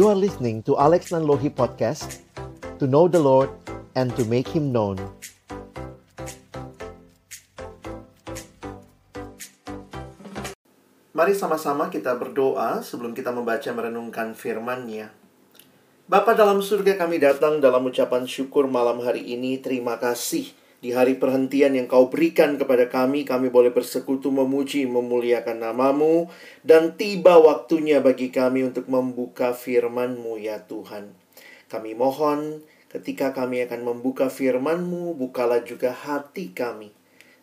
You are listening to Alex Nanlohi Podcast To know the Lord and to make Him known Mari sama-sama kita berdoa sebelum kita membaca merenungkan firman-Nya. Bapa dalam surga kami datang dalam ucapan syukur malam hari ini. Terima kasih di hari perhentian yang kau berikan kepada kami. Kami boleh bersekutu memuji, memuliakan namamu. Dan tiba waktunya bagi kami untuk membuka firman-Mu ya Tuhan. Kami mohon ketika kami akan membuka firman-Mu, bukalah juga hati kami.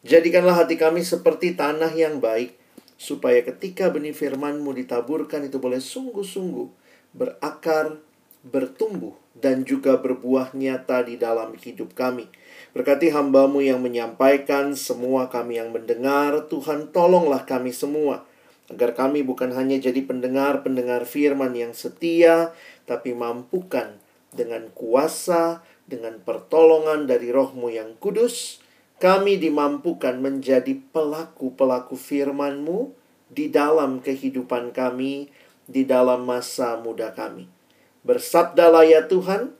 Jadikanlah hati kami seperti tanah yang baik supaya ketika benih firman-Mu ditaburkan itu boleh sungguh-sungguh berakar, bertumbuh, dan juga berbuah nyata di dalam hidup kami. Berkati hambamu yang menyampaikan, semua kami yang mendengar, Tuhan tolonglah kami semua. Agar kami bukan hanya jadi pendengar-pendengar firman yang setia, tapi mampukan dengan kuasa, dengan pertolongan dari rohmu yang kudus, kami dimampukan menjadi pelaku-pelaku firman-Mu di dalam kehidupan kami, di dalam masa muda kami. Bersabdalah ya Tuhan,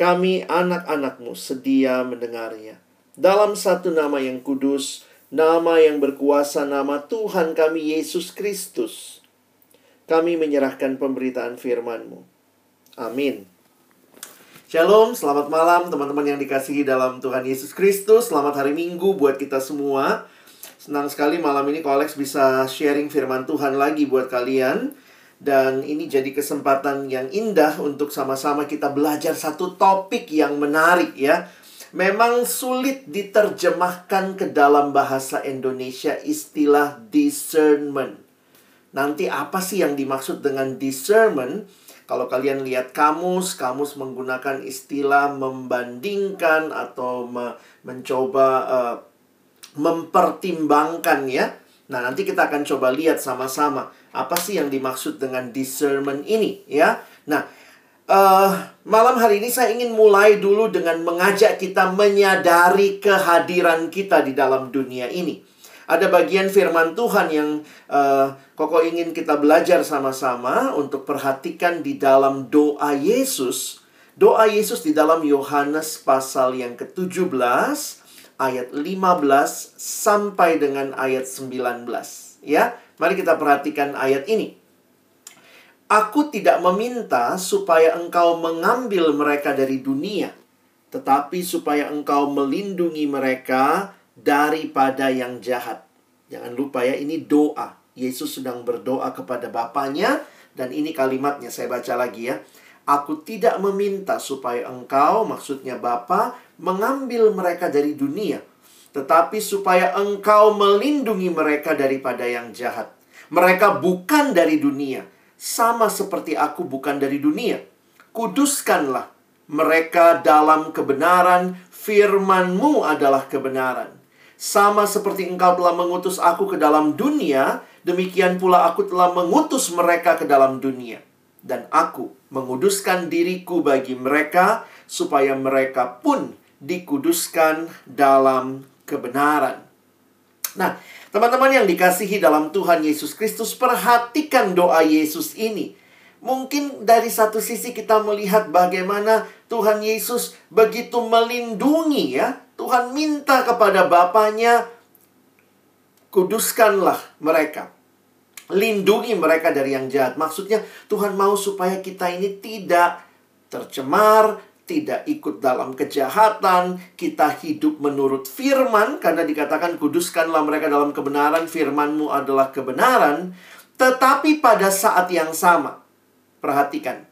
kami anak-anak-Mu sedia mendengarnya. Dalam satu nama yang kudus, nama yang berkuasa, nama Tuhan kami Yesus Kristus. Kami menyerahkan pemberitaan firman-Mu. Amin. Shalom, selamat malam teman-teman yang dikasihi dalam Tuhan Yesus Kristus. Selamat hari Minggu buat kita semua. Senang sekali malam ini Ko Alex bisa sharing firman Tuhan lagi buat kalian. Dan ini jadi kesempatan yang indah untuk sama-sama kita belajar satu topik yang menarik ya. Memang sulit diterjemahkan ke dalam bahasa Indonesia istilah discernment. Nanti apa sih yang dimaksud dengan discernment? Kalau kalian lihat kamus, kamus menggunakan istilah membandingkan atau me mencoba uh, mempertimbangkan ya. Nah, nanti kita akan coba lihat sama-sama apa sih yang dimaksud dengan discernment ini ya. Nah, uh, malam hari ini saya ingin mulai dulu dengan mengajak kita menyadari kehadiran kita di dalam dunia ini. Ada bagian firman Tuhan yang uh, Koko ingin kita belajar sama-sama untuk perhatikan di dalam doa Yesus. Doa Yesus di dalam Yohanes pasal yang ke-17 ayat 15 sampai dengan ayat 19 ya. Mari kita perhatikan ayat ini. Aku tidak meminta supaya engkau mengambil mereka dari dunia, tetapi supaya engkau melindungi mereka daripada yang jahat. Jangan lupa ya, ini doa. Yesus sedang berdoa kepada Bapaknya dan ini kalimatnya saya baca lagi ya. Aku tidak meminta supaya engkau, maksudnya Bapa, mengambil mereka dari dunia, tetapi supaya engkau melindungi mereka daripada yang jahat. Mereka bukan dari dunia, sama seperti aku bukan dari dunia. Kuduskanlah mereka dalam kebenaran, firmanmu adalah kebenaran. Sama seperti engkau telah mengutus aku ke dalam dunia, demikian pula aku telah mengutus mereka ke dalam dunia. Dan aku menguduskan diriku bagi mereka, supaya mereka pun dikuduskan dalam kebenaran. Nah, teman-teman yang dikasihi dalam Tuhan Yesus Kristus, perhatikan doa Yesus ini. Mungkin dari satu sisi kita melihat bagaimana Tuhan Yesus begitu melindungi ya. Tuhan minta kepada Bapaknya, kuduskanlah mereka. Lindungi mereka dari yang jahat. Maksudnya Tuhan mau supaya kita ini tidak tercemar, tidak ikut dalam kejahatan, kita hidup menurut firman, karena dikatakan kuduskanlah mereka dalam kebenaran, firmanmu adalah kebenaran, tetapi pada saat yang sama, perhatikan,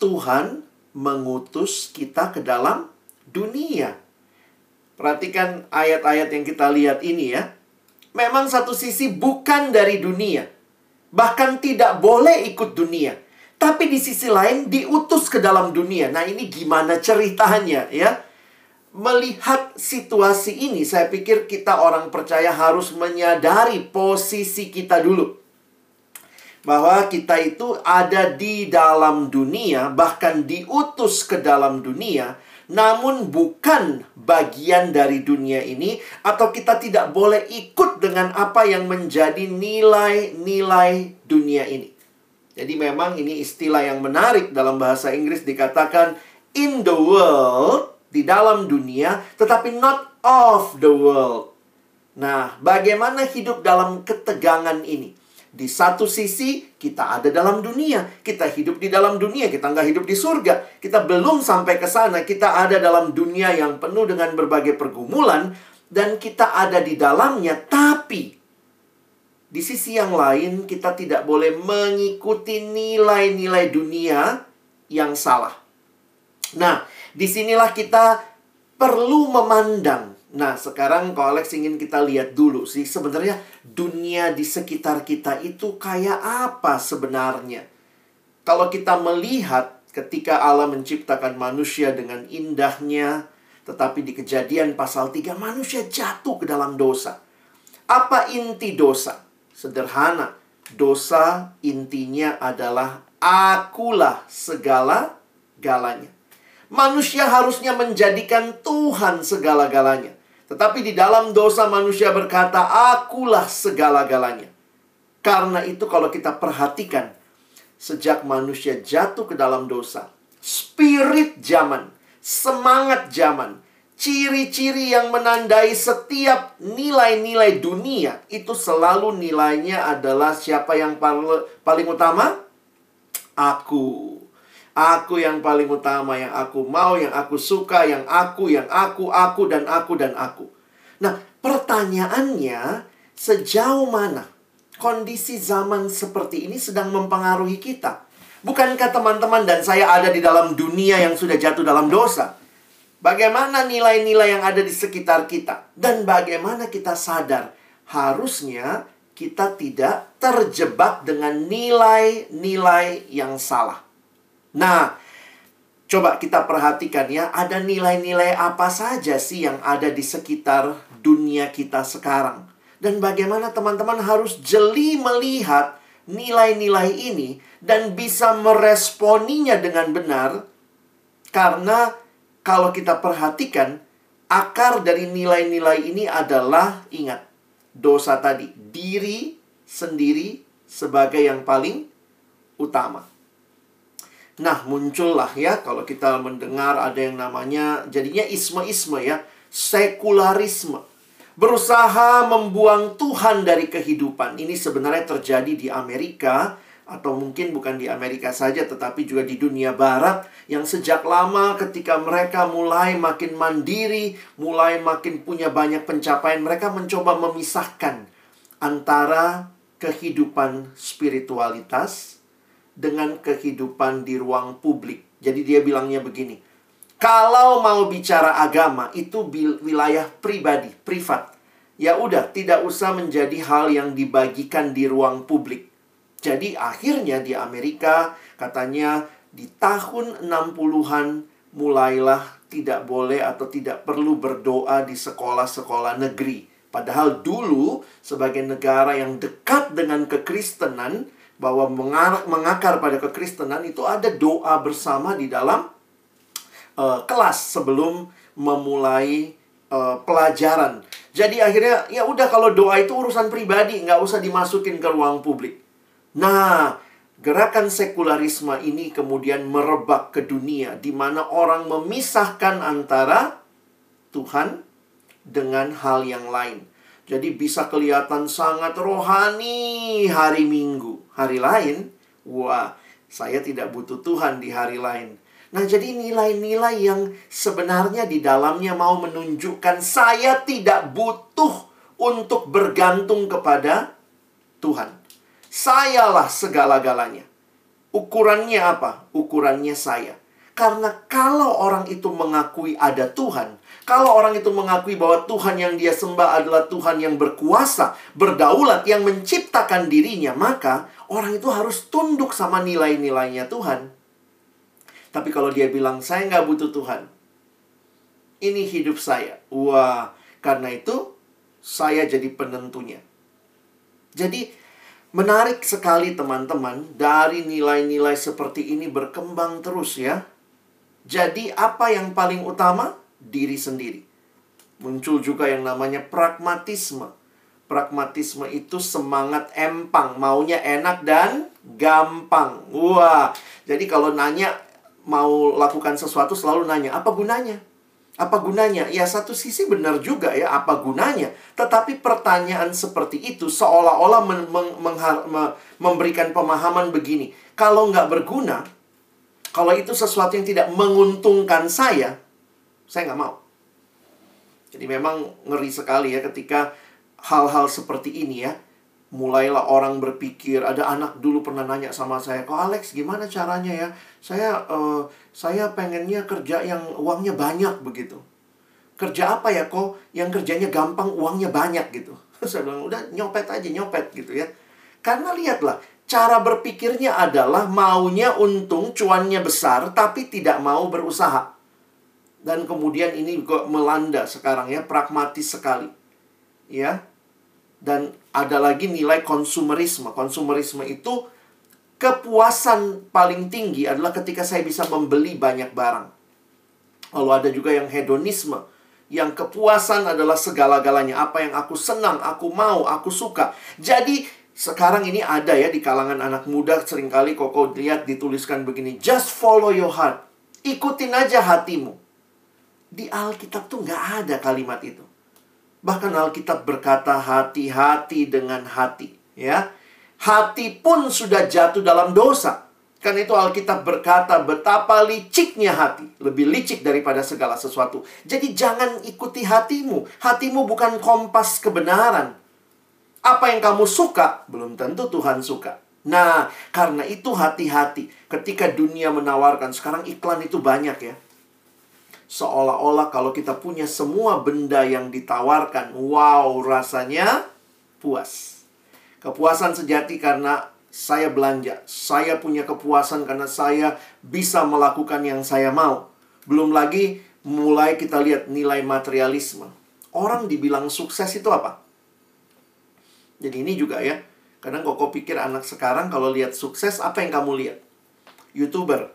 Tuhan mengutus kita ke dalam dunia. Perhatikan ayat-ayat yang kita lihat ini ya. Memang satu sisi bukan dari dunia, bahkan tidak boleh ikut dunia tapi di sisi lain diutus ke dalam dunia. Nah, ini gimana ceritanya ya? Melihat situasi ini, saya pikir kita orang percaya harus menyadari posisi kita dulu. Bahwa kita itu ada di dalam dunia, bahkan diutus ke dalam dunia, namun bukan bagian dari dunia ini, atau kita tidak boleh ikut dengan apa yang menjadi nilai-nilai dunia ini. Jadi memang ini istilah yang menarik dalam bahasa Inggris dikatakan in the world, di dalam dunia, tetapi not of the world. Nah, bagaimana hidup dalam ketegangan ini? Di satu sisi, kita ada dalam dunia. Kita hidup di dalam dunia. Kita nggak hidup di surga. Kita belum sampai ke sana. Kita ada dalam dunia yang penuh dengan berbagai pergumulan. Dan kita ada di dalamnya. Tapi, di sisi yang lain, kita tidak boleh mengikuti nilai-nilai dunia yang salah. Nah, di sinilah kita perlu memandang Nah, sekarang kalau Alex ingin kita lihat dulu sih, sebenarnya dunia di sekitar kita itu kayak apa sebenarnya? Kalau kita melihat ketika Allah menciptakan manusia dengan indahnya, tetapi di kejadian pasal 3 manusia jatuh ke dalam dosa. Apa inti dosa? Sederhana, dosa intinya adalah akulah segala galanya. Manusia harusnya menjadikan Tuhan segala-galanya. Tetapi di dalam dosa manusia berkata, akulah segala-galanya. Karena itu kalau kita perhatikan, sejak manusia jatuh ke dalam dosa, spirit zaman, semangat zaman, ciri-ciri yang menandai setiap nilai-nilai dunia, itu selalu nilainya adalah siapa yang paling utama? Aku. Aku yang paling utama, yang aku mau, yang aku suka, yang aku, yang aku, aku, dan aku, dan aku. Nah, pertanyaannya, sejauh mana kondisi zaman seperti ini sedang mempengaruhi kita? Bukankah teman-teman dan saya ada di dalam dunia yang sudah jatuh dalam dosa? Bagaimana nilai-nilai yang ada di sekitar kita? Dan bagaimana kita sadar harusnya kita tidak terjebak dengan nilai-nilai yang salah. Nah, coba kita perhatikan ya, ada nilai-nilai apa saja sih yang ada di sekitar dunia kita sekarang. Dan bagaimana teman-teman harus jeli melihat nilai-nilai ini dan bisa meresponinya dengan benar. Karena kalau kita perhatikan, akar dari nilai-nilai ini adalah, ingat, dosa tadi, diri sendiri sebagai yang paling utama. Nah, muncullah ya kalau kita mendengar ada yang namanya jadinya isme-isme ya, sekularisme. Berusaha membuang Tuhan dari kehidupan. Ini sebenarnya terjadi di Amerika atau mungkin bukan di Amerika saja tetapi juga di dunia barat yang sejak lama ketika mereka mulai makin mandiri, mulai makin punya banyak pencapaian, mereka mencoba memisahkan antara kehidupan spiritualitas dengan kehidupan di ruang publik. Jadi dia bilangnya begini. Kalau mau bicara agama itu wilayah pribadi, privat. Ya udah, tidak usah menjadi hal yang dibagikan di ruang publik. Jadi akhirnya di Amerika katanya di tahun 60-an mulailah tidak boleh atau tidak perlu berdoa di sekolah-sekolah negeri. Padahal dulu sebagai negara yang dekat dengan kekristenan, bahwa mengakar pada kekristenan itu ada doa bersama di dalam uh, kelas sebelum memulai uh, pelajaran. Jadi akhirnya ya udah kalau doa itu urusan pribadi, nggak usah dimasukin ke ruang publik. Nah, gerakan sekularisme ini kemudian merebak ke dunia di mana orang memisahkan antara Tuhan dengan hal yang lain. Jadi bisa kelihatan sangat rohani hari Minggu. Hari lain, wah, saya tidak butuh Tuhan di hari lain. Nah, jadi nilai-nilai yang sebenarnya di dalamnya mau menunjukkan saya tidak butuh untuk bergantung kepada Tuhan. Sayalah segala-galanya. Ukurannya apa? Ukurannya saya. Karena kalau orang itu mengakui ada Tuhan, kalau orang itu mengakui bahwa Tuhan yang dia sembah adalah Tuhan yang berkuasa, berdaulat, yang menciptakan dirinya, maka orang itu harus tunduk sama nilai-nilainya Tuhan. Tapi kalau dia bilang, saya nggak butuh Tuhan. Ini hidup saya. Wah, karena itu saya jadi penentunya. Jadi, menarik sekali teman-teman, dari nilai-nilai seperti ini berkembang terus ya. Jadi, apa yang paling utama? diri sendiri. Muncul juga yang namanya pragmatisme. Pragmatisme itu semangat empang, maunya enak dan gampang. Wah, jadi kalau nanya mau lakukan sesuatu selalu nanya, apa gunanya? Apa gunanya? Ya satu sisi benar juga ya, apa gunanya? Tetapi pertanyaan seperti itu seolah-olah memberikan pemahaman begini. Kalau nggak berguna, kalau itu sesuatu yang tidak menguntungkan saya, saya nggak mau. Jadi memang ngeri sekali ya ketika hal-hal seperti ini ya. Mulailah orang berpikir, ada anak dulu pernah nanya sama saya, "Kok Alex gimana caranya ya? Saya uh, saya pengennya kerja yang uangnya banyak begitu." Kerja apa ya kok yang kerjanya gampang uangnya banyak gitu. saya bilang, "Udah nyopet aja, nyopet gitu ya." Karena lihatlah, cara berpikirnya adalah maunya untung, cuannya besar, tapi tidak mau berusaha. Dan kemudian ini kok melanda sekarang ya, pragmatis sekali. Ya. Dan ada lagi nilai konsumerisme. Konsumerisme itu kepuasan paling tinggi adalah ketika saya bisa membeli banyak barang. Lalu ada juga yang hedonisme. Yang kepuasan adalah segala-galanya. Apa yang aku senang, aku mau, aku suka. Jadi sekarang ini ada ya di kalangan anak muda sering kali koko lihat dituliskan begini. Just follow your heart. Ikutin aja hatimu. Di Alkitab tuh nggak ada kalimat itu. Bahkan Alkitab berkata hati-hati dengan hati. Ya, Hati pun sudah jatuh dalam dosa. Kan itu Alkitab berkata betapa liciknya hati. Lebih licik daripada segala sesuatu. Jadi jangan ikuti hatimu. Hatimu bukan kompas kebenaran. Apa yang kamu suka, belum tentu Tuhan suka. Nah, karena itu hati-hati. Ketika dunia menawarkan, sekarang iklan itu banyak ya seolah-olah kalau kita punya semua benda yang ditawarkan, wow, rasanya puas. Kepuasan sejati karena saya belanja, saya punya kepuasan karena saya bisa melakukan yang saya mau. Belum lagi mulai kita lihat nilai materialisme. Orang dibilang sukses itu apa? Jadi ini juga ya. Kadang kok pikir anak sekarang kalau lihat sukses apa yang kamu lihat? YouTuber.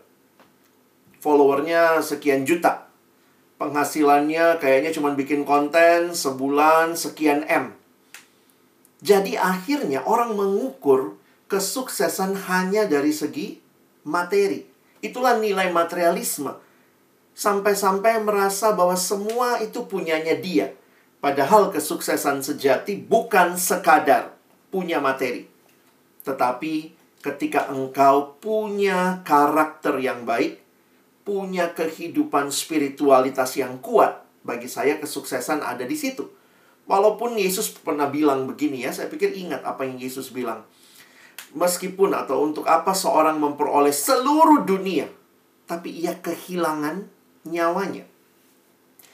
Followernya sekian juta penghasilannya kayaknya cuma bikin konten sebulan sekian M. Jadi akhirnya orang mengukur kesuksesan hanya dari segi materi. Itulah nilai materialisme. Sampai-sampai merasa bahwa semua itu punyanya dia. Padahal kesuksesan sejati bukan sekadar punya materi. Tetapi ketika engkau punya karakter yang baik, punya kehidupan spiritualitas yang kuat, bagi saya kesuksesan ada di situ. Walaupun Yesus pernah bilang begini ya, saya pikir ingat apa yang Yesus bilang. Meskipun atau untuk apa seorang memperoleh seluruh dunia, tapi ia kehilangan nyawanya.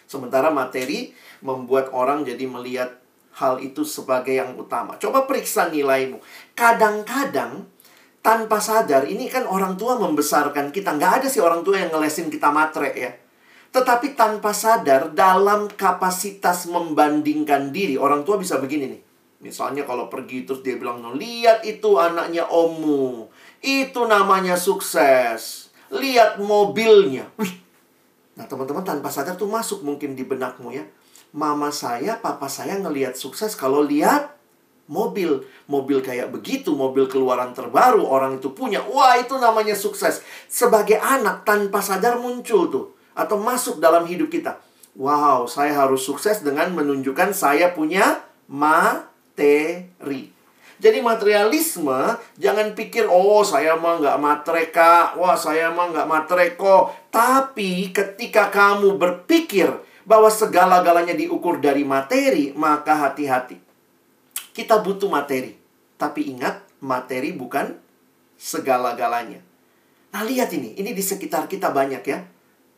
Sementara materi membuat orang jadi melihat hal itu sebagai yang utama. Coba periksa nilaimu. Kadang-kadang tanpa sadar ini kan orang tua membesarkan kita nggak ada sih orang tua yang ngelesin kita matre ya tetapi tanpa sadar dalam kapasitas membandingkan diri orang tua bisa begini nih. Misalnya kalau pergi terus dia bilang no, lihat itu anaknya omu. Itu namanya sukses. Lihat mobilnya. Wih. Nah teman-teman tanpa sadar tuh masuk mungkin di benakmu ya. Mama saya papa saya ngelihat sukses kalau lihat mobil, mobil kayak begitu, mobil keluaran terbaru, orang itu punya. Wah, itu namanya sukses. Sebagai anak tanpa sadar muncul tuh atau masuk dalam hidup kita. Wow, saya harus sukses dengan menunjukkan saya punya materi. Jadi materialisme, jangan pikir, oh saya mah nggak matreka, wah saya mah nggak matreko. Tapi ketika kamu berpikir bahwa segala-galanya diukur dari materi, maka hati-hati. Kita butuh materi. Tapi ingat, materi bukan segala-galanya. Nah, lihat ini. Ini di sekitar kita banyak ya.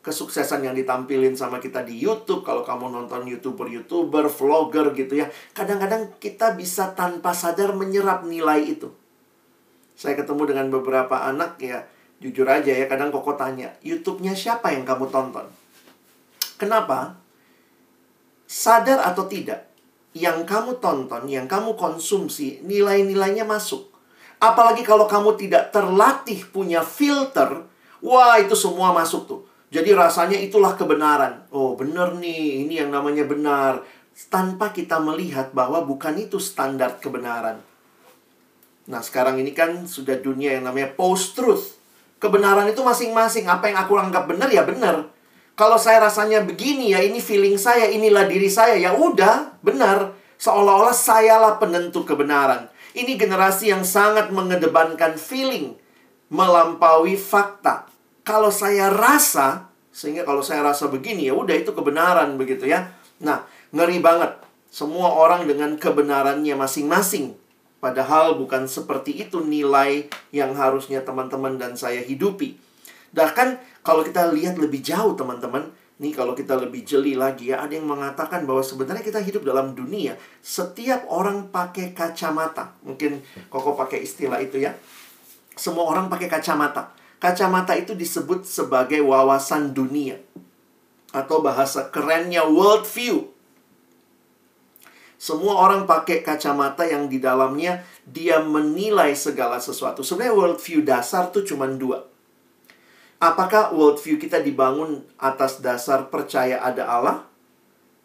Kesuksesan yang ditampilin sama kita di YouTube. Kalau kamu nonton YouTuber-YouTuber, vlogger gitu ya. Kadang-kadang kita bisa tanpa sadar menyerap nilai itu. Saya ketemu dengan beberapa anak ya. Jujur aja ya, kadang koko tanya, YouTube-nya siapa yang kamu tonton? Kenapa? Sadar atau tidak, yang kamu tonton, yang kamu konsumsi, nilai-nilainya masuk. Apalagi kalau kamu tidak terlatih punya filter, wah itu semua masuk tuh. Jadi rasanya itulah kebenaran. Oh benar nih, ini yang namanya benar. Tanpa kita melihat bahwa bukan itu standar kebenaran. Nah, sekarang ini kan sudah dunia yang namanya post-truth. Kebenaran itu masing-masing. Apa yang aku anggap benar ya benar. Kalau saya rasanya begini ya, ini feeling saya, inilah diri saya, ya udah, benar. Seolah-olah sayalah penentu kebenaran. Ini generasi yang sangat mengedepankan feeling melampaui fakta. Kalau saya rasa, sehingga kalau saya rasa begini ya udah itu kebenaran begitu ya. Nah, ngeri banget. Semua orang dengan kebenarannya masing-masing. Padahal bukan seperti itu nilai yang harusnya teman-teman dan saya hidupi. Bahkan kalau kita lihat lebih jauh teman-teman, nih kalau kita lebih jeli lagi ya, ada yang mengatakan bahwa sebenarnya kita hidup dalam dunia, setiap orang pakai kacamata. Mungkin Koko pakai istilah itu ya. Semua orang pakai kacamata. Kacamata itu disebut sebagai wawasan dunia. Atau bahasa kerennya world view. Semua orang pakai kacamata yang di dalamnya dia menilai segala sesuatu. Sebenarnya world view dasar tuh cuma dua. Apakah world view kita dibangun atas dasar percaya ada Allah?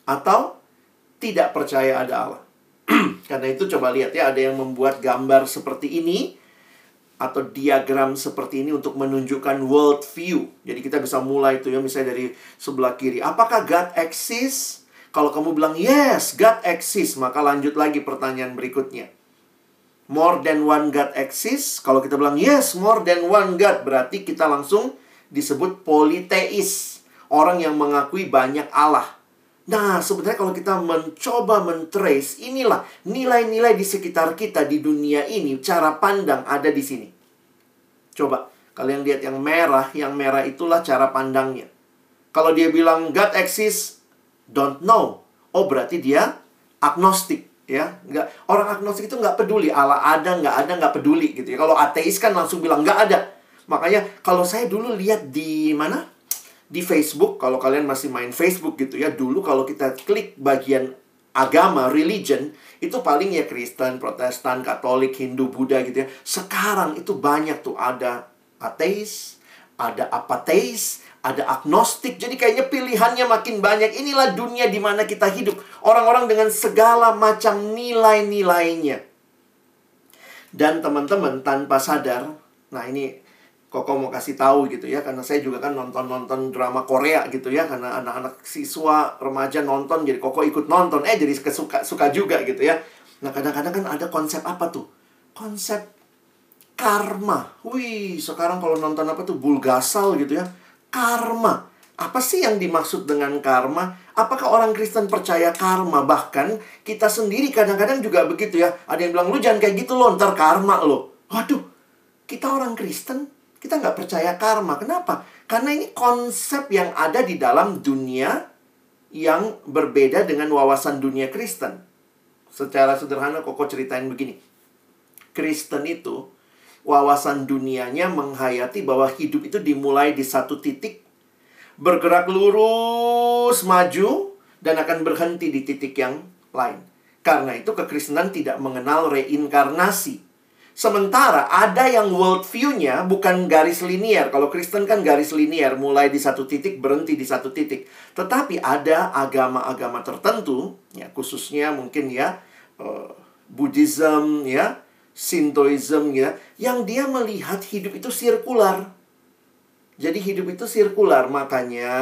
Atau tidak percaya ada Allah? Karena itu coba lihat ya, ada yang membuat gambar seperti ini atau diagram seperti ini untuk menunjukkan world view. Jadi kita bisa mulai itu ya misalnya dari sebelah kiri. Apakah God exists? Kalau kamu bilang yes, God exists, maka lanjut lagi pertanyaan berikutnya. More than one God exists? Kalau kita bilang yes, more than one God, berarti kita langsung disebut politeis. Orang yang mengakui banyak Allah. Nah, sebenarnya kalau kita mencoba mentrace, inilah nilai-nilai di sekitar kita di dunia ini, cara pandang ada di sini. Coba, kalian lihat yang merah, yang merah itulah cara pandangnya. Kalau dia bilang God exists, don't know. Oh, berarti dia agnostik ya. Nggak orang agnostik itu nggak peduli. Allah ada nggak ada nggak peduli gitu ya. Kalau ateis kan langsung bilang nggak ada. Makanya kalau saya dulu lihat di mana? Di Facebook, kalau kalian masih main Facebook gitu ya, dulu kalau kita klik bagian agama, religion, itu paling ya Kristen, Protestan, Katolik, Hindu, Buddha gitu ya. Sekarang itu banyak tuh ada ateis, ada apateis, ada agnostik. Jadi kayaknya pilihannya makin banyak. Inilah dunia di mana kita hidup. Orang-orang dengan segala macam nilai-nilainya. Dan teman-teman tanpa sadar, nah ini Koko mau kasih tahu gitu ya karena saya juga kan nonton-nonton drama Korea gitu ya karena anak-anak siswa remaja nonton jadi Koko ikut nonton eh jadi suka suka juga gitu ya. Nah, kadang-kadang kan ada konsep apa tuh? Konsep karma. Wih, sekarang kalau nonton apa tuh Bulgasal gitu ya. Karma. Apa sih yang dimaksud dengan karma? Apakah orang Kristen percaya karma? Bahkan kita sendiri kadang-kadang juga begitu ya. Ada yang bilang, lu jangan kayak gitu loh, ntar karma lo. Waduh, kita orang Kristen kita nggak percaya karma. Kenapa? Karena ini konsep yang ada di dalam dunia yang berbeda dengan wawasan dunia Kristen. Secara sederhana Koko ceritain begini. Kristen itu wawasan dunianya menghayati bahwa hidup itu dimulai di satu titik, bergerak lurus maju dan akan berhenti di titik yang lain. Karena itu kekristenan tidak mengenal reinkarnasi. Sementara ada yang world view-nya bukan garis linier. Kalau Kristen kan garis linier, mulai di satu titik, berhenti di satu titik. Tetapi ada agama-agama tertentu, ya khususnya mungkin ya uh, Buddhism, ya Sintoism, ya, yang dia melihat hidup itu sirkular. Jadi hidup itu sirkular, makanya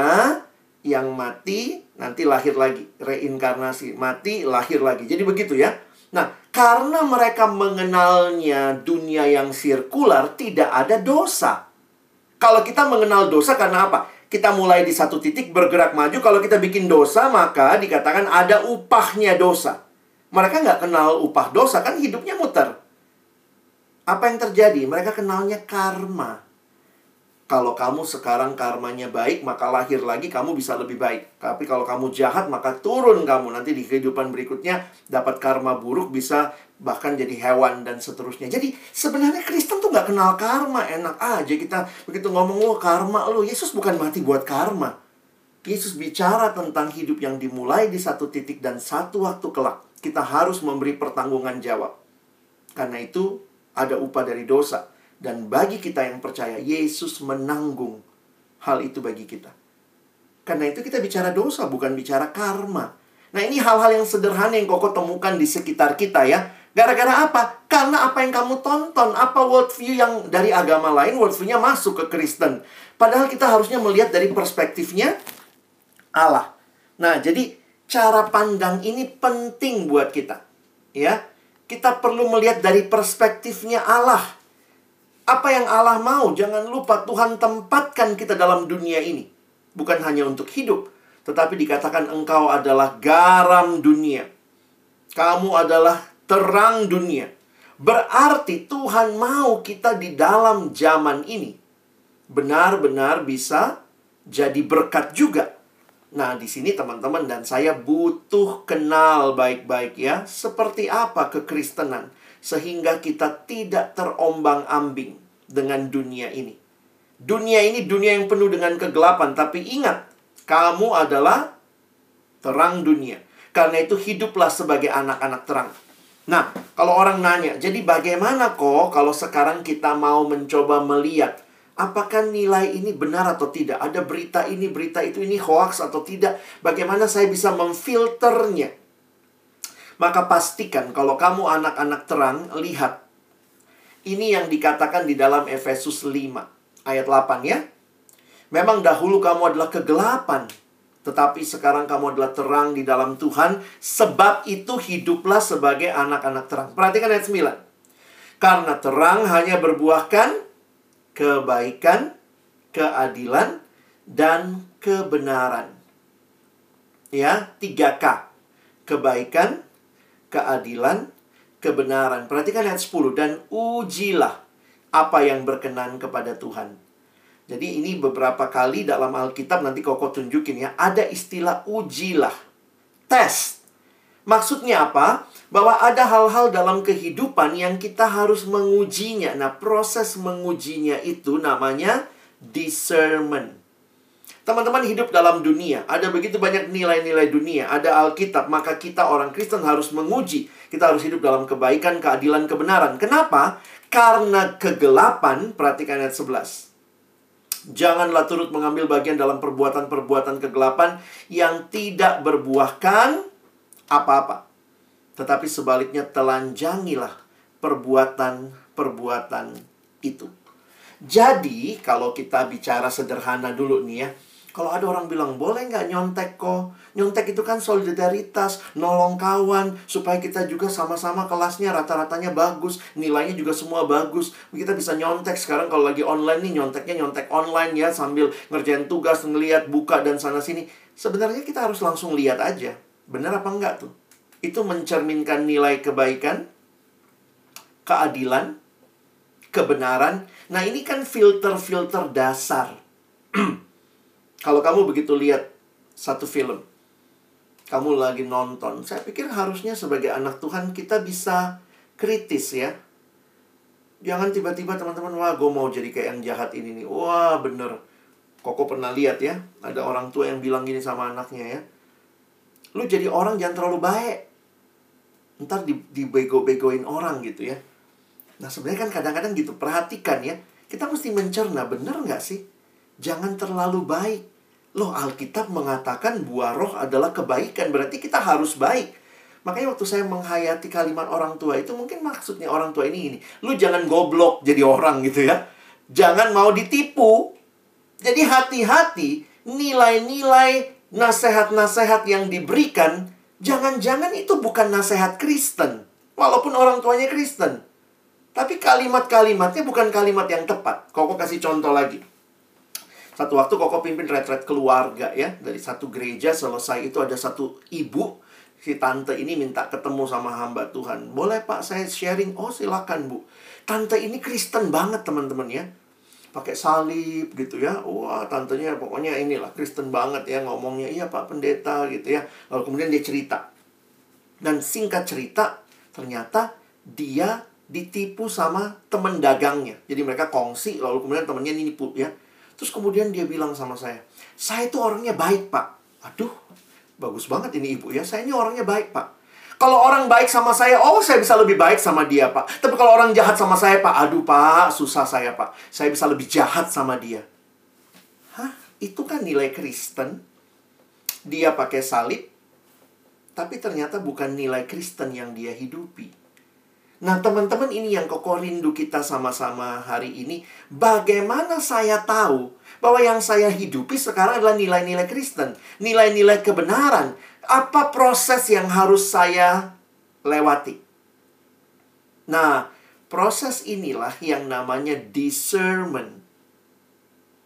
yang mati nanti lahir lagi, reinkarnasi, mati lahir lagi. Jadi begitu ya. Nah, karena mereka mengenalnya dunia yang sirkular, tidak ada dosa. Kalau kita mengenal dosa karena apa? Kita mulai di satu titik bergerak maju. Kalau kita bikin dosa, maka dikatakan ada upahnya dosa. Mereka nggak kenal upah dosa, kan hidupnya muter. Apa yang terjadi? Mereka kenalnya karma. Kalau kamu sekarang karmanya baik, maka lahir lagi kamu bisa lebih baik. Tapi kalau kamu jahat, maka turun kamu. Nanti di kehidupan berikutnya dapat karma buruk, bisa bahkan jadi hewan dan seterusnya. Jadi sebenarnya Kristen tuh nggak kenal karma. Enak aja kita begitu ngomong, oh karma lo. Yesus bukan mati buat karma. Yesus bicara tentang hidup yang dimulai di satu titik dan satu waktu kelak. Kita harus memberi pertanggungan jawab. Karena itu ada upah dari dosa. Dan bagi kita yang percaya, Yesus menanggung hal itu bagi kita. Karena itu kita bicara dosa, bukan bicara karma. Nah ini hal-hal yang sederhana yang koko temukan di sekitar kita ya. Gara-gara apa? Karena apa yang kamu tonton, apa worldview yang dari agama lain, worldview-nya masuk ke Kristen. Padahal kita harusnya melihat dari perspektifnya Allah. Nah, jadi cara pandang ini penting buat kita. Ya, kita perlu melihat dari perspektifnya Allah. Apa yang Allah mau, jangan lupa Tuhan tempatkan kita dalam dunia ini. Bukan hanya untuk hidup, tetapi dikatakan engkau adalah garam dunia. Kamu adalah terang dunia. Berarti Tuhan mau kita di dalam zaman ini benar-benar bisa jadi berkat juga. Nah, di sini teman-teman dan saya butuh kenal baik-baik ya, seperti apa kekristenan sehingga kita tidak terombang-ambing dengan dunia ini. Dunia ini dunia yang penuh dengan kegelapan, tapi ingat, kamu adalah terang dunia. Karena itu hiduplah sebagai anak-anak terang. Nah, kalau orang nanya, jadi bagaimana kok kalau sekarang kita mau mencoba melihat apakah nilai ini benar atau tidak? Ada berita ini, berita itu, ini hoax atau tidak? Bagaimana saya bisa memfilternya? Maka pastikan kalau kamu anak-anak terang, lihat. Ini yang dikatakan di dalam Efesus 5 ayat 8 ya. Memang dahulu kamu adalah kegelapan, tetapi sekarang kamu adalah terang di dalam Tuhan, sebab itu hiduplah sebagai anak-anak terang. Perhatikan ayat 9. Karena terang hanya berbuahkan kebaikan, keadilan, dan kebenaran. Ya, 3K. Kebaikan, keadilan, kebenaran. Perhatikan ayat 10. Dan ujilah apa yang berkenan kepada Tuhan jadi ini beberapa kali dalam Alkitab nanti Koko tunjukin ya. Ada istilah ujilah. Tes. Maksudnya apa? Bahwa ada hal-hal dalam kehidupan yang kita harus mengujinya. Nah, proses mengujinya itu namanya discernment. Teman-teman hidup dalam dunia, ada begitu banyak nilai-nilai dunia, ada Alkitab, maka kita orang Kristen harus menguji. Kita harus hidup dalam kebaikan, keadilan, kebenaran. Kenapa? Karena kegelapan, perhatikan ayat 11 Janganlah turut mengambil bagian dalam perbuatan-perbuatan kegelapan yang tidak berbuahkan apa-apa. Tetapi sebaliknya telanjangilah perbuatan-perbuatan itu. Jadi, kalau kita bicara sederhana dulu nih ya, kalau ada orang bilang, boleh nggak nyontek kok? Nyontek itu kan solidaritas, nolong kawan, supaya kita juga sama-sama kelasnya rata-ratanya bagus, nilainya juga semua bagus. Kita bisa nyontek sekarang kalau lagi online nih, nyonteknya nyontek online ya, sambil ngerjain tugas, ngeliat, buka, dan sana-sini. Sebenarnya kita harus langsung lihat aja. Benar apa enggak tuh? Itu mencerminkan nilai kebaikan, keadilan, kebenaran. Nah ini kan filter-filter dasar. Kalau kamu begitu lihat satu film, kamu lagi nonton, saya pikir harusnya sebagai anak Tuhan kita bisa kritis ya. Jangan tiba-tiba teman-teman, wah gue mau jadi kayak yang jahat ini nih. Wah bener. Koko pernah lihat ya, ada orang tua yang bilang gini sama anaknya ya. Lu jadi orang jangan terlalu baik. Ntar dibego-begoin orang gitu ya. Nah sebenarnya kan kadang-kadang gitu, perhatikan ya. Kita mesti mencerna, bener nggak sih? Jangan terlalu baik. Loh, Alkitab mengatakan buah roh adalah kebaikan, berarti kita harus baik. Makanya waktu saya menghayati kalimat orang tua itu mungkin maksudnya orang tua ini ini. Lu jangan goblok jadi orang gitu ya. Jangan mau ditipu. Jadi hati-hati nilai-nilai nasihat-nasihat yang diberikan jangan-jangan itu bukan nasihat Kristen. Walaupun orang tuanya Kristen. Tapi kalimat-kalimatnya bukan kalimat yang tepat. Koko kasih contoh lagi. Satu waktu Koko pimpin retret keluarga ya. Dari satu gereja selesai itu ada satu ibu. Si tante ini minta ketemu sama hamba Tuhan. Boleh pak saya sharing? Oh silakan bu. Tante ini Kristen banget teman-teman ya. Pakai salib gitu ya. Wah tantenya pokoknya inilah Kristen banget ya ngomongnya. Iya pak pendeta gitu ya. Lalu kemudian dia cerita. Dan singkat cerita ternyata dia ditipu sama temen dagangnya. Jadi mereka kongsi lalu kemudian temennya nipu ya Terus kemudian dia bilang sama saya, saya itu orangnya baik pak. Aduh, bagus banget ini ibu ya. Saya ini orangnya baik pak. Kalau orang baik sama saya, oh saya bisa lebih baik sama dia pak. Tapi kalau orang jahat sama saya pak, aduh pak, susah saya pak. Saya bisa lebih jahat sama dia. Hah? Itu kan nilai Kristen. Dia pakai salib. tapi ternyata bukan nilai Kristen yang dia hidupi. Nah, teman-teman ini yang koko rindu kita sama-sama hari ini. Bagaimana saya tahu bahwa yang saya hidupi sekarang adalah nilai-nilai Kristen, nilai-nilai kebenaran. Apa proses yang harus saya lewati? Nah, proses inilah yang namanya discernment.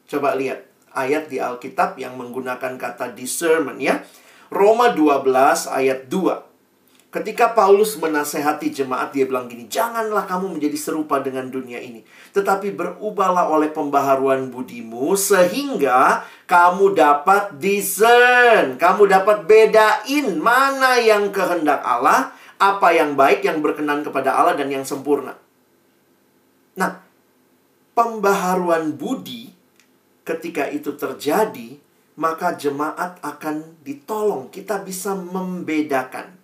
Coba lihat ayat di Alkitab yang menggunakan kata discernment ya. Roma 12 ayat 2. Ketika Paulus menasehati jemaat, dia bilang gini, Janganlah kamu menjadi serupa dengan dunia ini. Tetapi berubahlah oleh pembaharuan budimu, sehingga kamu dapat discern. Kamu dapat bedain mana yang kehendak Allah, apa yang baik, yang berkenan kepada Allah, dan yang sempurna. Nah, pembaharuan budi ketika itu terjadi, maka jemaat akan ditolong. Kita bisa membedakan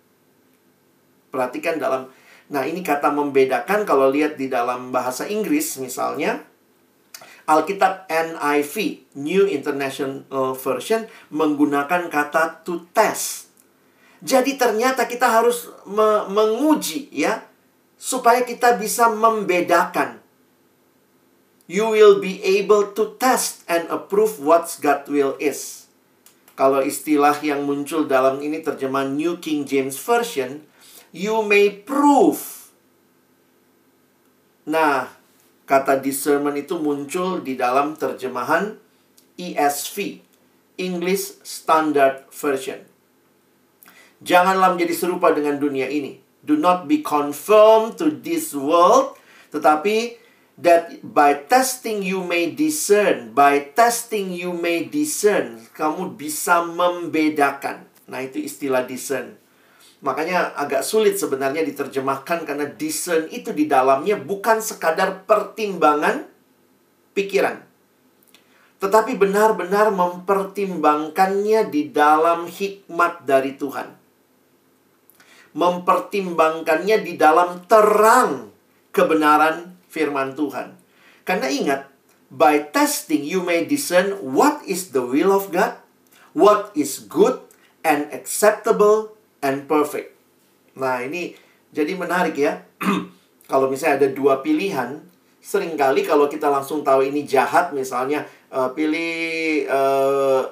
Perhatikan dalam Nah, ini kata membedakan kalau lihat di dalam bahasa Inggris misalnya Alkitab NIV, New International Version menggunakan kata to test. Jadi ternyata kita harus me menguji ya supaya kita bisa membedakan. You will be able to test and approve what God will is. Kalau istilah yang muncul dalam ini terjemahan New King James Version, you may prove. Nah, kata discernment itu muncul di dalam terjemahan ESV, English Standard Version. Janganlah menjadi serupa dengan dunia ini. Do not be conformed to this world, tetapi that by testing you may discern, by testing you may discern, kamu bisa membedakan. Nah, itu istilah discern. Makanya agak sulit sebenarnya diterjemahkan karena discern itu di dalamnya bukan sekadar pertimbangan pikiran. Tetapi benar-benar mempertimbangkannya di dalam hikmat dari Tuhan. Mempertimbangkannya di dalam terang kebenaran firman Tuhan. Karena ingat, by testing you may discern what is the will of God, what is good and acceptable and perfect. Nah, ini jadi menarik ya. kalau misalnya ada dua pilihan, sering kali kalau kita langsung tahu ini jahat misalnya uh, pilih uh,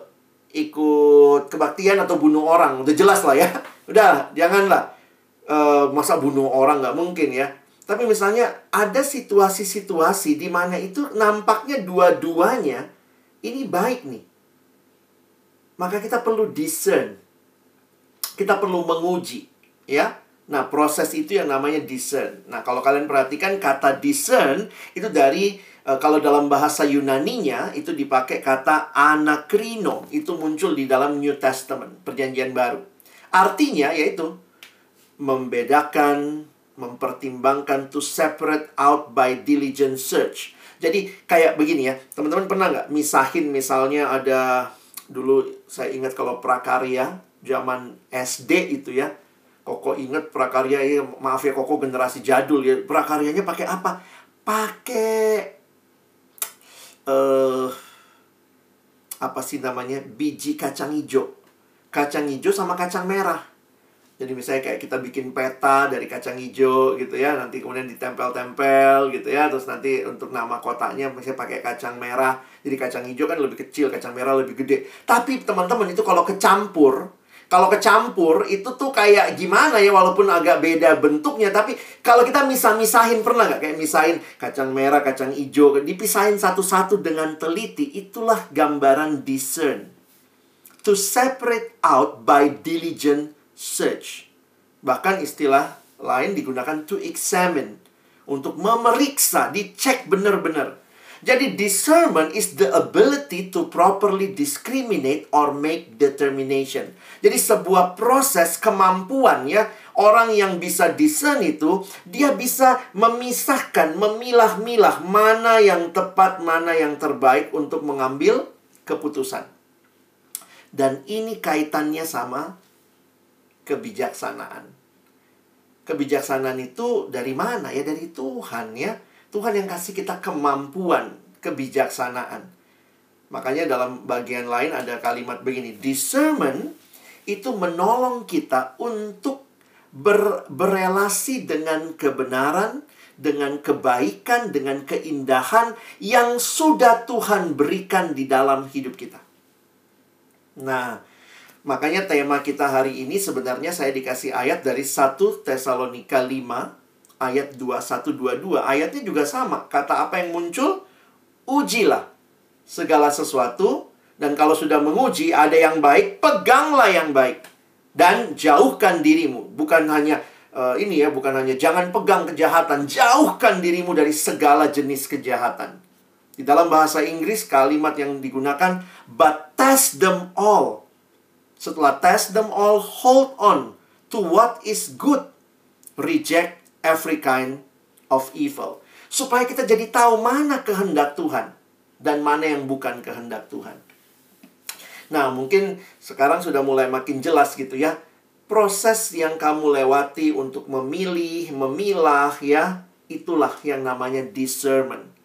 ikut kebaktian atau bunuh orang, udah jelas lah ya. Udah, janganlah uh, masa bunuh orang nggak mungkin ya. Tapi misalnya ada situasi-situasi di mana itu nampaknya dua-duanya ini baik nih. Maka kita perlu discern kita perlu menguji, ya. Nah, proses itu yang namanya discern. Nah, kalau kalian perhatikan kata discern itu dari e, kalau dalam bahasa Yunaninya itu dipakai kata anakrino. Itu muncul di dalam New Testament, Perjanjian Baru. Artinya yaitu membedakan, mempertimbangkan to separate out by diligent search. Jadi kayak begini ya, teman-teman pernah nggak misahin misalnya ada dulu saya ingat kalau prakarya zaman SD itu ya. Koko inget prakarya ya, maaf ya Koko generasi jadul ya. Prakaryanya pakai apa? Pakai eh uh, apa sih namanya? biji kacang hijau. Kacang hijau sama kacang merah. Jadi misalnya kayak kita bikin peta dari kacang hijau gitu ya, nanti kemudian ditempel-tempel gitu ya, terus nanti untuk nama kotaknya misalnya pakai kacang merah. Jadi kacang hijau kan lebih kecil, kacang merah lebih gede. Tapi teman-teman itu kalau kecampur, kalau kecampur itu tuh kayak gimana ya walaupun agak beda bentuknya tapi kalau kita misah-misahin pernah nggak kayak misahin kacang merah, kacang hijau dipisahin satu-satu dengan teliti itulah gambaran discern. To separate out by diligent search. Bahkan istilah lain digunakan to examine untuk memeriksa, dicek benar-benar. Jadi discernment is the ability to properly discriminate or make determination. Jadi sebuah proses kemampuan ya orang yang bisa discern itu dia bisa memisahkan, memilah-milah mana yang tepat, mana yang terbaik untuk mengambil keputusan. Dan ini kaitannya sama kebijaksanaan. Kebijaksanaan itu dari mana ya? Dari Tuhan ya. Tuhan yang kasih kita kemampuan, kebijaksanaan. Makanya dalam bagian lain ada kalimat begini, discernment itu menolong kita untuk ber, berelasi dengan kebenaran, dengan kebaikan, dengan keindahan yang sudah Tuhan berikan di dalam hidup kita. Nah, makanya tema kita hari ini sebenarnya saya dikasih ayat dari 1 Tesalonika 5 ayat 2122. Ayatnya juga sama. Kata apa yang muncul? Ujilah segala sesuatu dan kalau sudah menguji ada yang baik, peganglah yang baik dan jauhkan dirimu. Bukan hanya uh, ini ya, bukan hanya jangan pegang kejahatan, jauhkan dirimu dari segala jenis kejahatan. Di dalam bahasa Inggris kalimat yang digunakan but test them all. Setelah test them all, hold on to what is good. Reject every kind of evil. Supaya kita jadi tahu mana kehendak Tuhan dan mana yang bukan kehendak Tuhan. Nah, mungkin sekarang sudah mulai makin jelas gitu ya. Proses yang kamu lewati untuk memilih, memilah ya, itulah yang namanya discernment.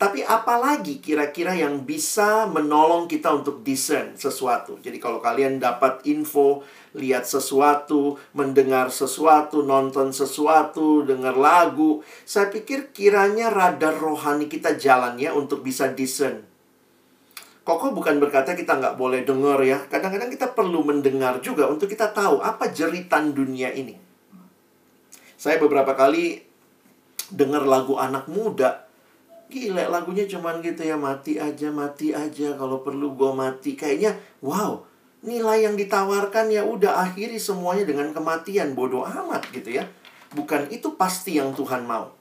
Tapi apalagi kira-kira yang bisa menolong kita untuk discern sesuatu. Jadi kalau kalian dapat info, lihat sesuatu, mendengar sesuatu, nonton sesuatu, dengar lagu, saya pikir kiranya radar rohani kita jalan ya untuk bisa discern Koko bukan berkata kita nggak boleh dengar ya. Kadang-kadang kita perlu mendengar juga untuk kita tahu apa jeritan dunia ini. Saya beberapa kali dengar lagu anak muda. Gila lagunya cuman gitu ya mati aja mati aja kalau perlu gue mati. Kayaknya wow nilai yang ditawarkan ya udah akhiri semuanya dengan kematian. Bodoh amat gitu ya. Bukan itu pasti yang Tuhan mau.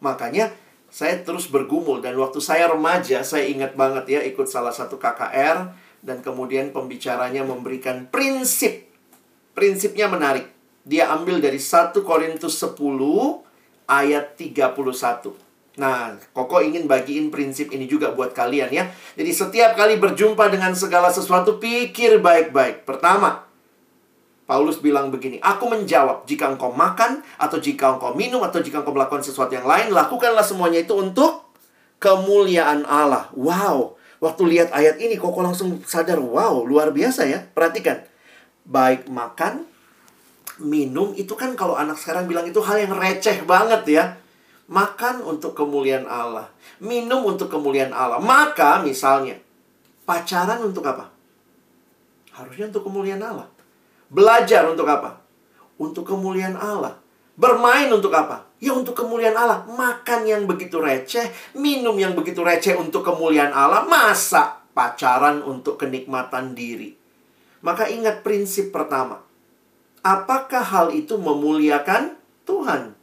Makanya saya terus bergumul dan waktu saya remaja saya ingat banget ya ikut salah satu KKR dan kemudian pembicaranya memberikan prinsip. Prinsipnya menarik. Dia ambil dari 1 Korintus 10 ayat 31 Nah, Koko ingin bagiin prinsip ini juga buat kalian ya. Jadi setiap kali berjumpa dengan segala sesuatu, pikir baik-baik. Pertama, Paulus bilang begini, Aku menjawab, jika engkau makan, atau jika engkau minum, atau jika engkau melakukan sesuatu yang lain, lakukanlah semuanya itu untuk kemuliaan Allah. Wow, waktu lihat ayat ini, kok langsung sadar, wow, luar biasa ya. Perhatikan, baik makan, minum, itu kan kalau anak sekarang bilang itu hal yang receh banget ya. Makan untuk kemuliaan Allah, minum untuk kemuliaan Allah. Maka misalnya, pacaran untuk apa? Harusnya untuk kemuliaan Allah. Belajar untuk apa? Untuk kemuliaan Allah. Bermain untuk apa? Ya untuk kemuliaan Allah. Makan yang begitu receh, minum yang begitu receh untuk kemuliaan Allah. Masa pacaran untuk kenikmatan diri? Maka ingat prinsip pertama. Apakah hal itu memuliakan Tuhan?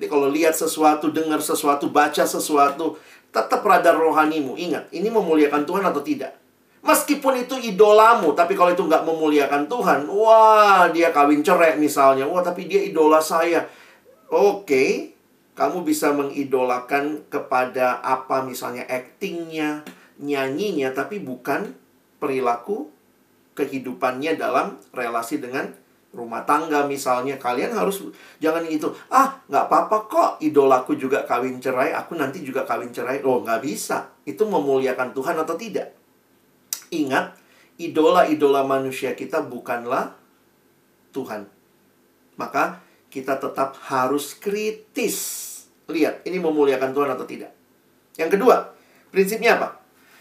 Jadi kalau lihat sesuatu, dengar sesuatu, baca sesuatu, tetap radar rohanimu. Ingat, ini memuliakan Tuhan atau tidak? Meskipun itu idolamu, tapi kalau itu nggak memuliakan Tuhan, wah dia kawin cerai misalnya, wah tapi dia idola saya. Oke, kamu bisa mengidolakan kepada apa misalnya aktingnya, nyanyinya, tapi bukan perilaku kehidupannya dalam relasi dengan rumah tangga misalnya kalian harus jangan itu ah nggak apa-apa kok idolaku juga kawin cerai aku nanti juga kawin cerai oh nggak bisa itu memuliakan Tuhan atau tidak Ingat, idola-idola manusia kita bukanlah Tuhan. Maka kita tetap harus kritis. Lihat, ini memuliakan Tuhan atau tidak. Yang kedua, prinsipnya apa?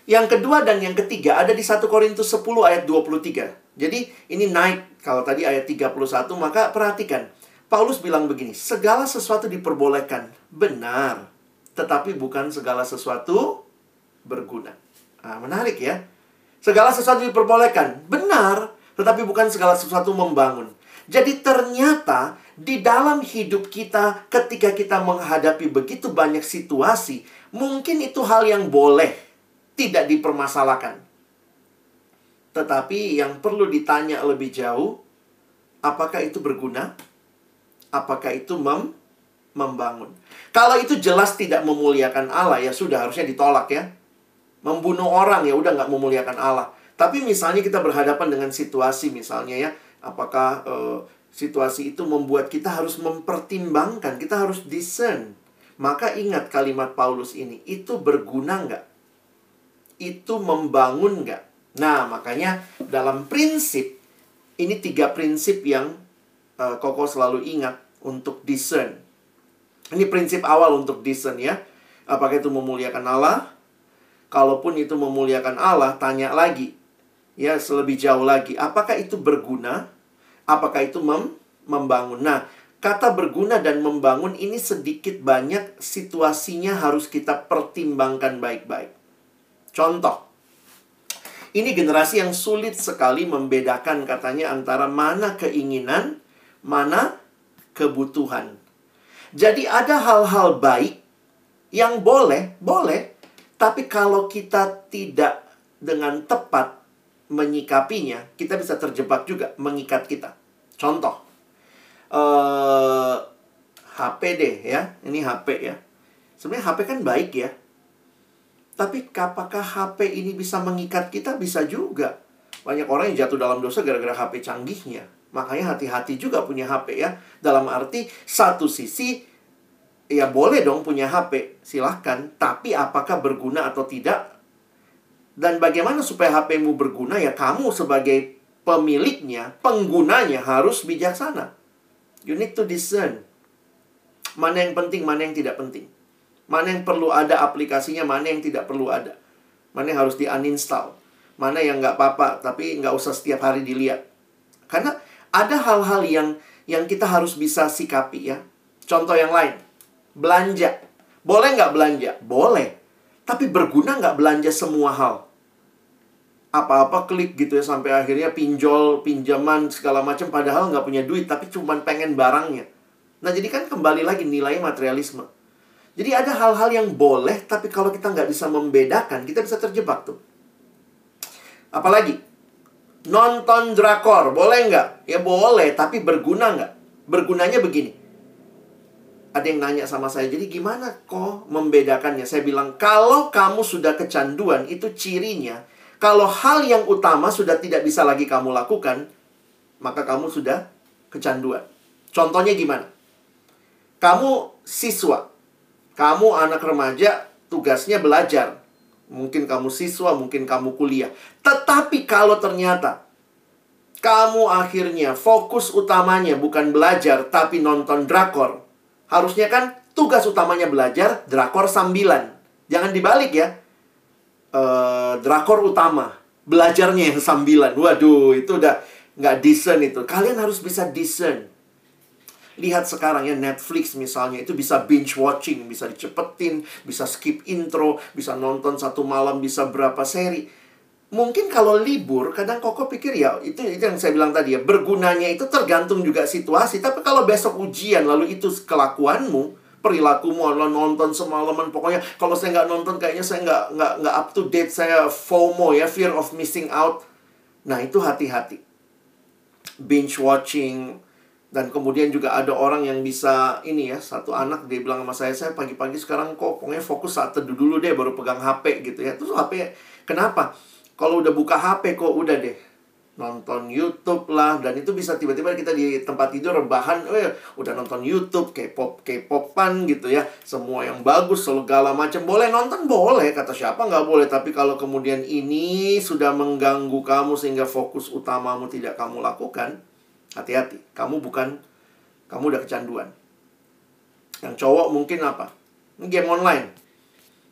Yang kedua dan yang ketiga ada di 1 Korintus 10 ayat 23. Jadi ini naik kalau tadi ayat 31 maka perhatikan. Paulus bilang begini, segala sesuatu diperbolehkan. Benar. Tetapi bukan segala sesuatu berguna. Nah, menarik ya. Segala sesuatu diperbolehkan. Benar, tetapi bukan segala sesuatu membangun. Jadi ternyata di dalam hidup kita ketika kita menghadapi begitu banyak situasi, mungkin itu hal yang boleh tidak dipermasalahkan. Tetapi yang perlu ditanya lebih jauh, apakah itu berguna? Apakah itu mem membangun? Kalau itu jelas tidak memuliakan Allah ya sudah harusnya ditolak ya membunuh orang ya udah nggak memuliakan Allah. Tapi misalnya kita berhadapan dengan situasi misalnya ya, apakah uh, situasi itu membuat kita harus mempertimbangkan, kita harus discern. Maka ingat kalimat Paulus ini, itu berguna nggak? Itu membangun nggak? Nah, makanya dalam prinsip Ini tiga prinsip yang uh, Koko selalu ingat untuk discern. Ini prinsip awal untuk discern ya. Apakah itu memuliakan Allah? Kalaupun itu memuliakan Allah, tanya lagi. Ya, selebih jauh lagi. Apakah itu berguna? Apakah itu mem membangun? Nah, kata berguna dan membangun ini sedikit banyak situasinya harus kita pertimbangkan baik-baik. Contoh, ini generasi yang sulit sekali membedakan katanya antara mana keinginan, mana kebutuhan. Jadi ada hal-hal baik yang boleh, boleh, tapi kalau kita tidak dengan tepat menyikapinya, kita bisa terjebak juga mengikat kita. Contoh, eh, HP deh ya, ini HP ya. Sebenarnya HP kan baik ya, tapi apakah HP ini bisa mengikat kita? Bisa juga. Banyak orang yang jatuh dalam dosa gara-gara HP canggihnya. Makanya hati-hati juga punya HP ya. Dalam arti satu sisi ya boleh dong punya HP, silahkan. Tapi apakah berguna atau tidak? Dan bagaimana supaya HPmu berguna? Ya kamu sebagai pemiliknya, penggunanya harus bijaksana. You need to discern. Mana yang penting, mana yang tidak penting. Mana yang perlu ada aplikasinya, mana yang tidak perlu ada. Mana yang harus di-uninstall. Mana yang nggak apa-apa, tapi nggak usah setiap hari dilihat. Karena ada hal-hal yang yang kita harus bisa sikapi ya. Contoh yang lain, belanja. Boleh nggak belanja? Boleh. Tapi berguna nggak belanja semua hal? Apa-apa klik gitu ya sampai akhirnya pinjol, pinjaman, segala macam padahal nggak punya duit tapi cuma pengen barangnya. Nah jadi kan kembali lagi nilai materialisme. Jadi ada hal-hal yang boleh, tapi kalau kita nggak bisa membedakan, kita bisa terjebak tuh. Apalagi, nonton drakor, boleh nggak? Ya boleh, tapi berguna nggak? Bergunanya begini. Ada yang nanya sama saya, jadi gimana kok membedakannya? Saya bilang, kalau kamu sudah kecanduan, itu cirinya. Kalau hal yang utama sudah tidak bisa lagi kamu lakukan, maka kamu sudah kecanduan. Contohnya gimana? Kamu siswa, kamu anak remaja, tugasnya belajar. Mungkin kamu siswa, mungkin kamu kuliah. Tetapi kalau ternyata kamu akhirnya fokus utamanya bukan belajar, tapi nonton drakor. Harusnya kan tugas utamanya belajar, drakor sambilan. Jangan dibalik ya. Uh, drakor utama, belajarnya yang sambilan. Waduh, itu udah nggak decent itu. Kalian harus bisa decent. Lihat sekarang ya Netflix misalnya itu bisa binge watching, bisa dicepetin, bisa skip intro, bisa nonton satu malam bisa berapa seri. Mungkin kalau libur, kadang Koko pikir ya, itu, itu yang saya bilang tadi ya, bergunanya itu tergantung juga situasi. Tapi kalau besok ujian, lalu itu kelakuanmu, perilakumu adalah nonton semalaman pokoknya kalau saya nggak nonton kayaknya saya nggak nggak nggak up to date saya FOMO ya fear of missing out nah itu hati-hati binge watching dan kemudian juga ada orang yang bisa ini ya satu anak dia bilang sama saya saya pagi-pagi sekarang kok pokoknya fokus saat teduh dulu deh baru pegang HP gitu ya. Terus HP kenapa? Kalau udah buka HP kok udah deh. Nonton YouTube lah. Dan itu bisa tiba-tiba kita di tempat tidur rebahan eh udah nonton YouTube K-pop K-popan gitu ya. Semua yang bagus segala macam. Boleh nonton? Boleh kata siapa? Nggak boleh. Tapi kalau kemudian ini sudah mengganggu kamu sehingga fokus utamamu tidak kamu lakukan Hati-hati, kamu bukan kamu udah kecanduan. Yang cowok mungkin apa? Game online.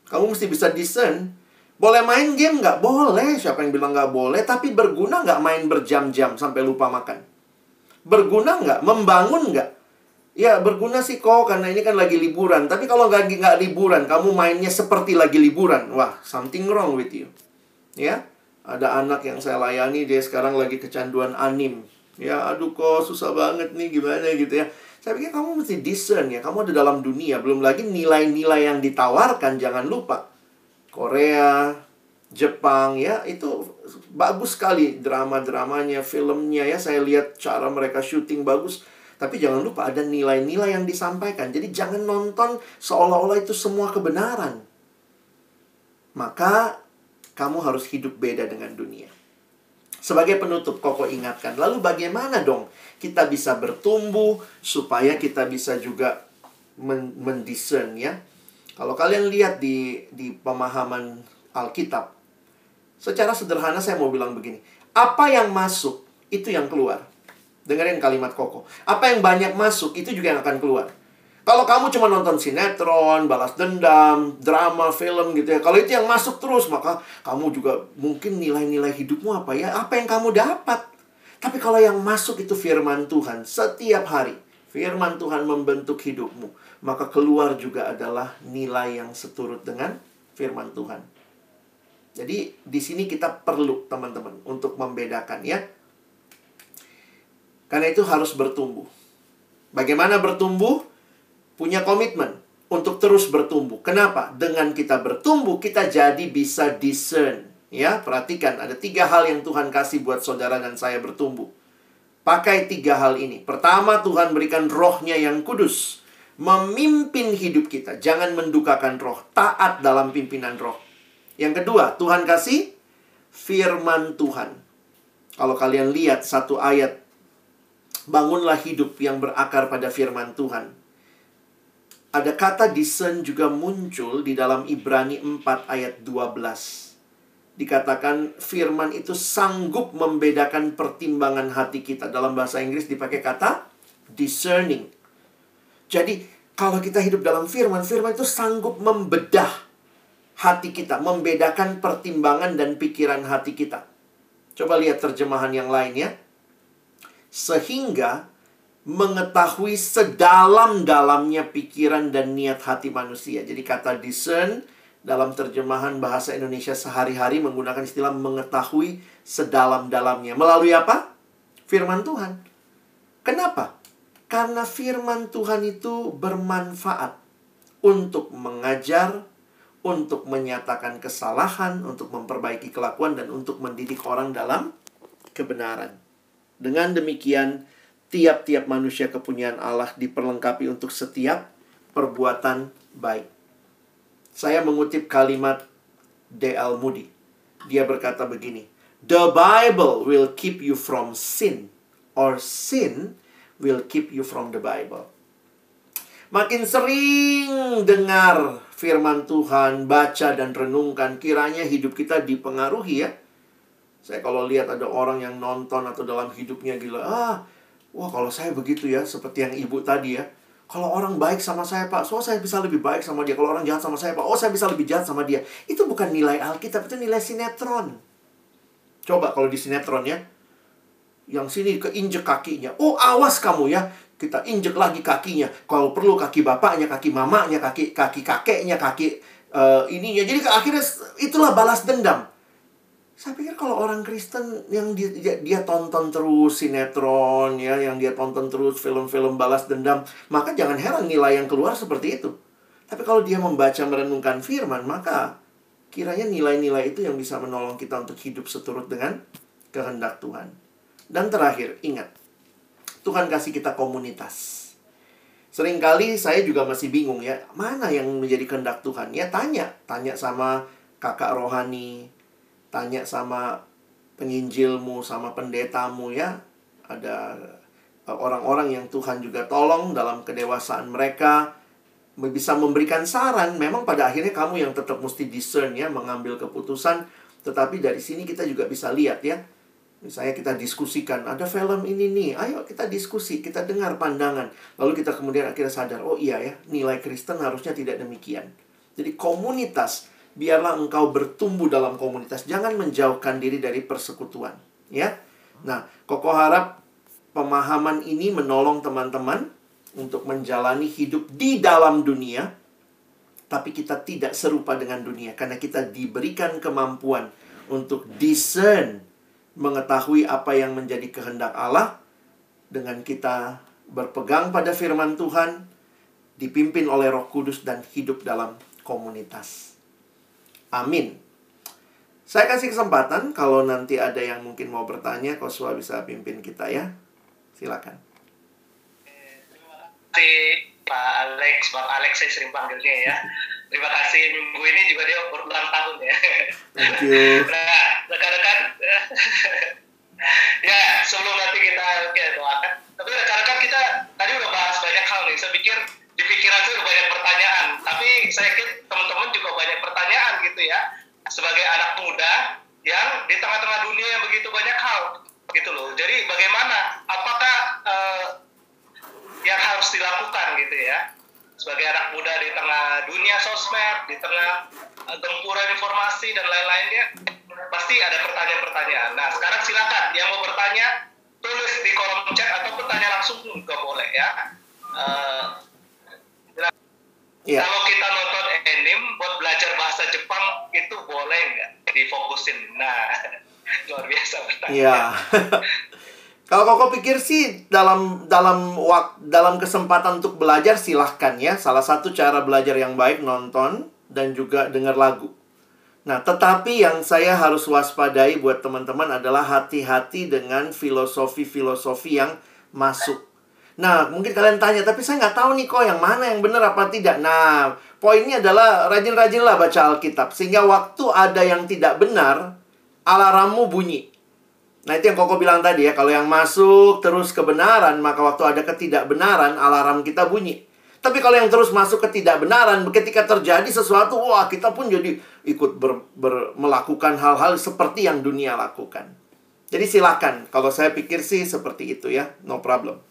Kamu mesti bisa discern. Boleh main game nggak? Boleh. Siapa yang bilang nggak boleh? Tapi berguna nggak main berjam-jam sampai lupa makan? Berguna nggak? Membangun nggak? Ya berguna sih kok karena ini kan lagi liburan. Tapi kalau nggak nggak liburan, kamu mainnya seperti lagi liburan, wah something wrong with you. Ya, ada anak yang saya layani dia sekarang lagi kecanduan anim ya aduh kok susah banget nih gimana gitu ya. Saya pikir kamu mesti discern ya kamu ada dalam dunia belum lagi nilai-nilai yang ditawarkan jangan lupa. Korea Jepang ya itu bagus sekali drama-dramanya filmnya ya saya lihat cara mereka syuting bagus. Tapi jangan lupa ada nilai-nilai yang disampaikan. Jadi jangan nonton seolah-olah itu semua kebenaran. Maka kamu harus hidup beda dengan dunia sebagai penutup, Koko ingatkan. Lalu bagaimana dong kita bisa bertumbuh supaya kita bisa juga mendiscern ya. Kalau kalian lihat di di pemahaman Alkitab, secara sederhana saya mau bilang begini. Apa yang masuk itu yang keluar. Dengerin kalimat Koko. Apa yang banyak masuk, itu juga yang akan keluar. Kalau kamu cuma nonton sinetron, balas dendam, drama, film gitu ya. Kalau itu yang masuk terus, maka kamu juga mungkin nilai-nilai hidupmu apa ya? Apa yang kamu dapat? Tapi kalau yang masuk itu firman Tuhan setiap hari. Firman Tuhan membentuk hidupmu. Maka keluar juga adalah nilai yang seturut dengan firman Tuhan. Jadi di sini kita perlu teman-teman untuk membedakan ya. Karena itu harus bertumbuh. Bagaimana bertumbuh? Punya komitmen untuk terus bertumbuh. Kenapa? Dengan kita bertumbuh, kita jadi bisa discern. Ya, perhatikan ada tiga hal yang Tuhan kasih buat saudara dan saya bertumbuh. Pakai tiga hal ini. Pertama, Tuhan berikan rohnya yang kudus. Memimpin hidup kita. Jangan mendukakan roh. Taat dalam pimpinan roh. Yang kedua, Tuhan kasih firman Tuhan. Kalau kalian lihat satu ayat, bangunlah hidup yang berakar pada firman Tuhan ada kata discern juga muncul di dalam Ibrani 4 ayat 12. Dikatakan firman itu sanggup membedakan pertimbangan hati kita. Dalam bahasa Inggris dipakai kata discerning. Jadi kalau kita hidup dalam firman, firman itu sanggup membedah hati kita, membedakan pertimbangan dan pikiran hati kita. Coba lihat terjemahan yang lain ya. Sehingga mengetahui sedalam-dalamnya pikiran dan niat hati manusia. Jadi kata discern dalam terjemahan bahasa Indonesia sehari-hari menggunakan istilah mengetahui sedalam-dalamnya. Melalui apa? Firman Tuhan. Kenapa? Karena firman Tuhan itu bermanfaat untuk mengajar, untuk menyatakan kesalahan, untuk memperbaiki kelakuan, dan untuk mendidik orang dalam kebenaran. Dengan demikian, tiap-tiap manusia kepunyaan Allah diperlengkapi untuk setiap perbuatan baik. Saya mengutip kalimat D.L. Moody. Dia berkata begini, The Bible will keep you from sin, or sin will keep you from the Bible. Makin sering dengar firman Tuhan, baca dan renungkan, kiranya hidup kita dipengaruhi ya. Saya kalau lihat ada orang yang nonton atau dalam hidupnya gila, ah Wah kalau saya begitu ya, seperti yang ibu tadi ya. Kalau orang baik sama saya pak, so saya bisa lebih baik sama dia. Kalau orang jahat sama saya pak, oh saya bisa lebih jahat sama dia. Itu bukan nilai Alkitab, itu nilai sinetron. Coba kalau di sinetron ya, yang sini keinjek kakinya. Oh awas kamu ya, kita injek lagi kakinya. Kalau perlu kaki bapaknya, kaki mamanya, kaki kaki kakeknya, kaki uh, ininya. Jadi akhirnya itulah balas dendam. Saya pikir kalau orang Kristen yang dia, dia, dia tonton terus sinetron ya, yang dia tonton terus film-film balas dendam, maka jangan heran nilai yang keluar seperti itu. Tapi kalau dia membaca merenungkan firman, maka kiranya nilai-nilai itu yang bisa menolong kita untuk hidup seturut dengan kehendak Tuhan. Dan terakhir, ingat, Tuhan kasih kita komunitas. Seringkali saya juga masih bingung ya, mana yang menjadi kehendak Tuhan? Ya tanya, tanya sama kakak rohani, tanya sama penginjilmu sama pendetamu ya. Ada e, orang-orang yang Tuhan juga tolong dalam kedewasaan mereka. Bisa memberikan saran. Memang pada akhirnya kamu yang tetap mesti discern ya mengambil keputusan. Tetapi dari sini kita juga bisa lihat ya. Misalnya kita diskusikan ada film ini nih ayo kita diskusi kita dengar pandangan. Lalu kita kemudian akhirnya sadar oh iya ya nilai Kristen harusnya tidak demikian. Jadi komunitas biarlah engkau bertumbuh dalam komunitas. Jangan menjauhkan diri dari persekutuan, ya. Nah, Koko harap pemahaman ini menolong teman-teman untuk menjalani hidup di dalam dunia, tapi kita tidak serupa dengan dunia karena kita diberikan kemampuan untuk discern, mengetahui apa yang menjadi kehendak Allah dengan kita berpegang pada firman Tuhan, dipimpin oleh Roh Kudus dan hidup dalam komunitas. Amin. Saya kasih kesempatan kalau nanti ada yang mungkin mau bertanya, Koswa bisa pimpin kita ya. Silakan. Terima kasih Pak Alex, Bang Alex saya sering panggilnya ya. Terima kasih minggu ini juga dia berulang tahun ya. Thank you. Nah, rekan-rekan, ya sebelum nanti kita ya, doakan, tapi rekan-rekan kita tadi udah bahas banyak hal nih. Saya pikir di pikiran saya banyak pertanyaan, tapi saya yakin teman-teman juga banyak pertanyaan gitu ya. Sebagai anak muda yang di tengah-tengah dunia yang begitu banyak hal, gitu loh. Jadi bagaimana? Apakah uh, yang harus dilakukan gitu ya? Sebagai anak muda di tengah dunia sosmed, di tengah uh, gempuran informasi dan lain-lainnya, pasti ada pertanyaan-pertanyaan. Nah, sekarang silakan yang mau bertanya tulis di kolom chat atau bertanya langsung juga boleh ya. Uh, yeah. Kalau kita nonton anime buat belajar bahasa Jepang itu boleh nggak difokusin? Nah, luar biasa pertanyaan. Iya. Kalau koko pikir sih dalam dalam wak, dalam kesempatan untuk belajar silahkan ya. Salah satu cara belajar yang baik nonton dan juga dengar lagu. Nah, tetapi yang saya harus waspadai buat teman-teman adalah hati-hati dengan filosofi-filosofi yang masuk. Nah, mungkin kalian tanya, tapi saya nggak tahu nih kok yang mana yang benar apa tidak. Nah, poinnya adalah rajin-rajinlah baca Alkitab. Sehingga waktu ada yang tidak benar, alarmmu bunyi. Nah, itu yang Koko bilang tadi ya. Kalau yang masuk terus kebenaran, maka waktu ada ketidakbenaran, alarm kita bunyi. Tapi kalau yang terus masuk ketidakbenaran, ketika terjadi sesuatu, wah kita pun jadi ikut ber, ber, melakukan hal-hal seperti yang dunia lakukan. Jadi silakan, kalau saya pikir sih seperti itu ya, no problem.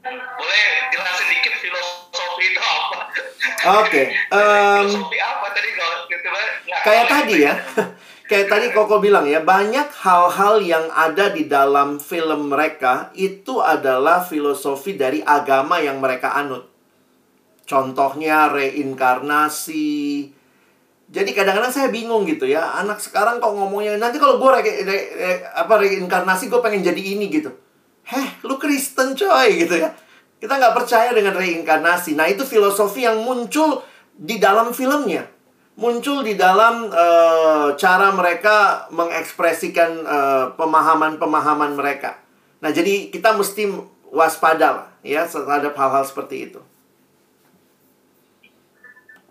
Boleh jelasin dikit filosofi itu apa? Oke. Okay, um, filosofi apa tadi kalau Kayak tadi ya. kayak tadi Koko bilang ya, banyak hal-hal yang ada di dalam film mereka itu adalah filosofi dari agama yang mereka anut. Contohnya reinkarnasi. Jadi kadang-kadang saya bingung gitu ya, anak sekarang kok ngomongnya nanti kalau gue re, re, re, apa reinkarnasi gue pengen jadi ini gitu. Heh, lu Kristen coy gitu ya. Kita nggak percaya dengan reinkarnasi. Nah itu filosofi yang muncul di dalam filmnya muncul di dalam uh, cara mereka mengekspresikan uh, pemahaman-pemahaman mereka. Nah, jadi kita mesti waspada lah ya terhadap hal-hal seperti itu.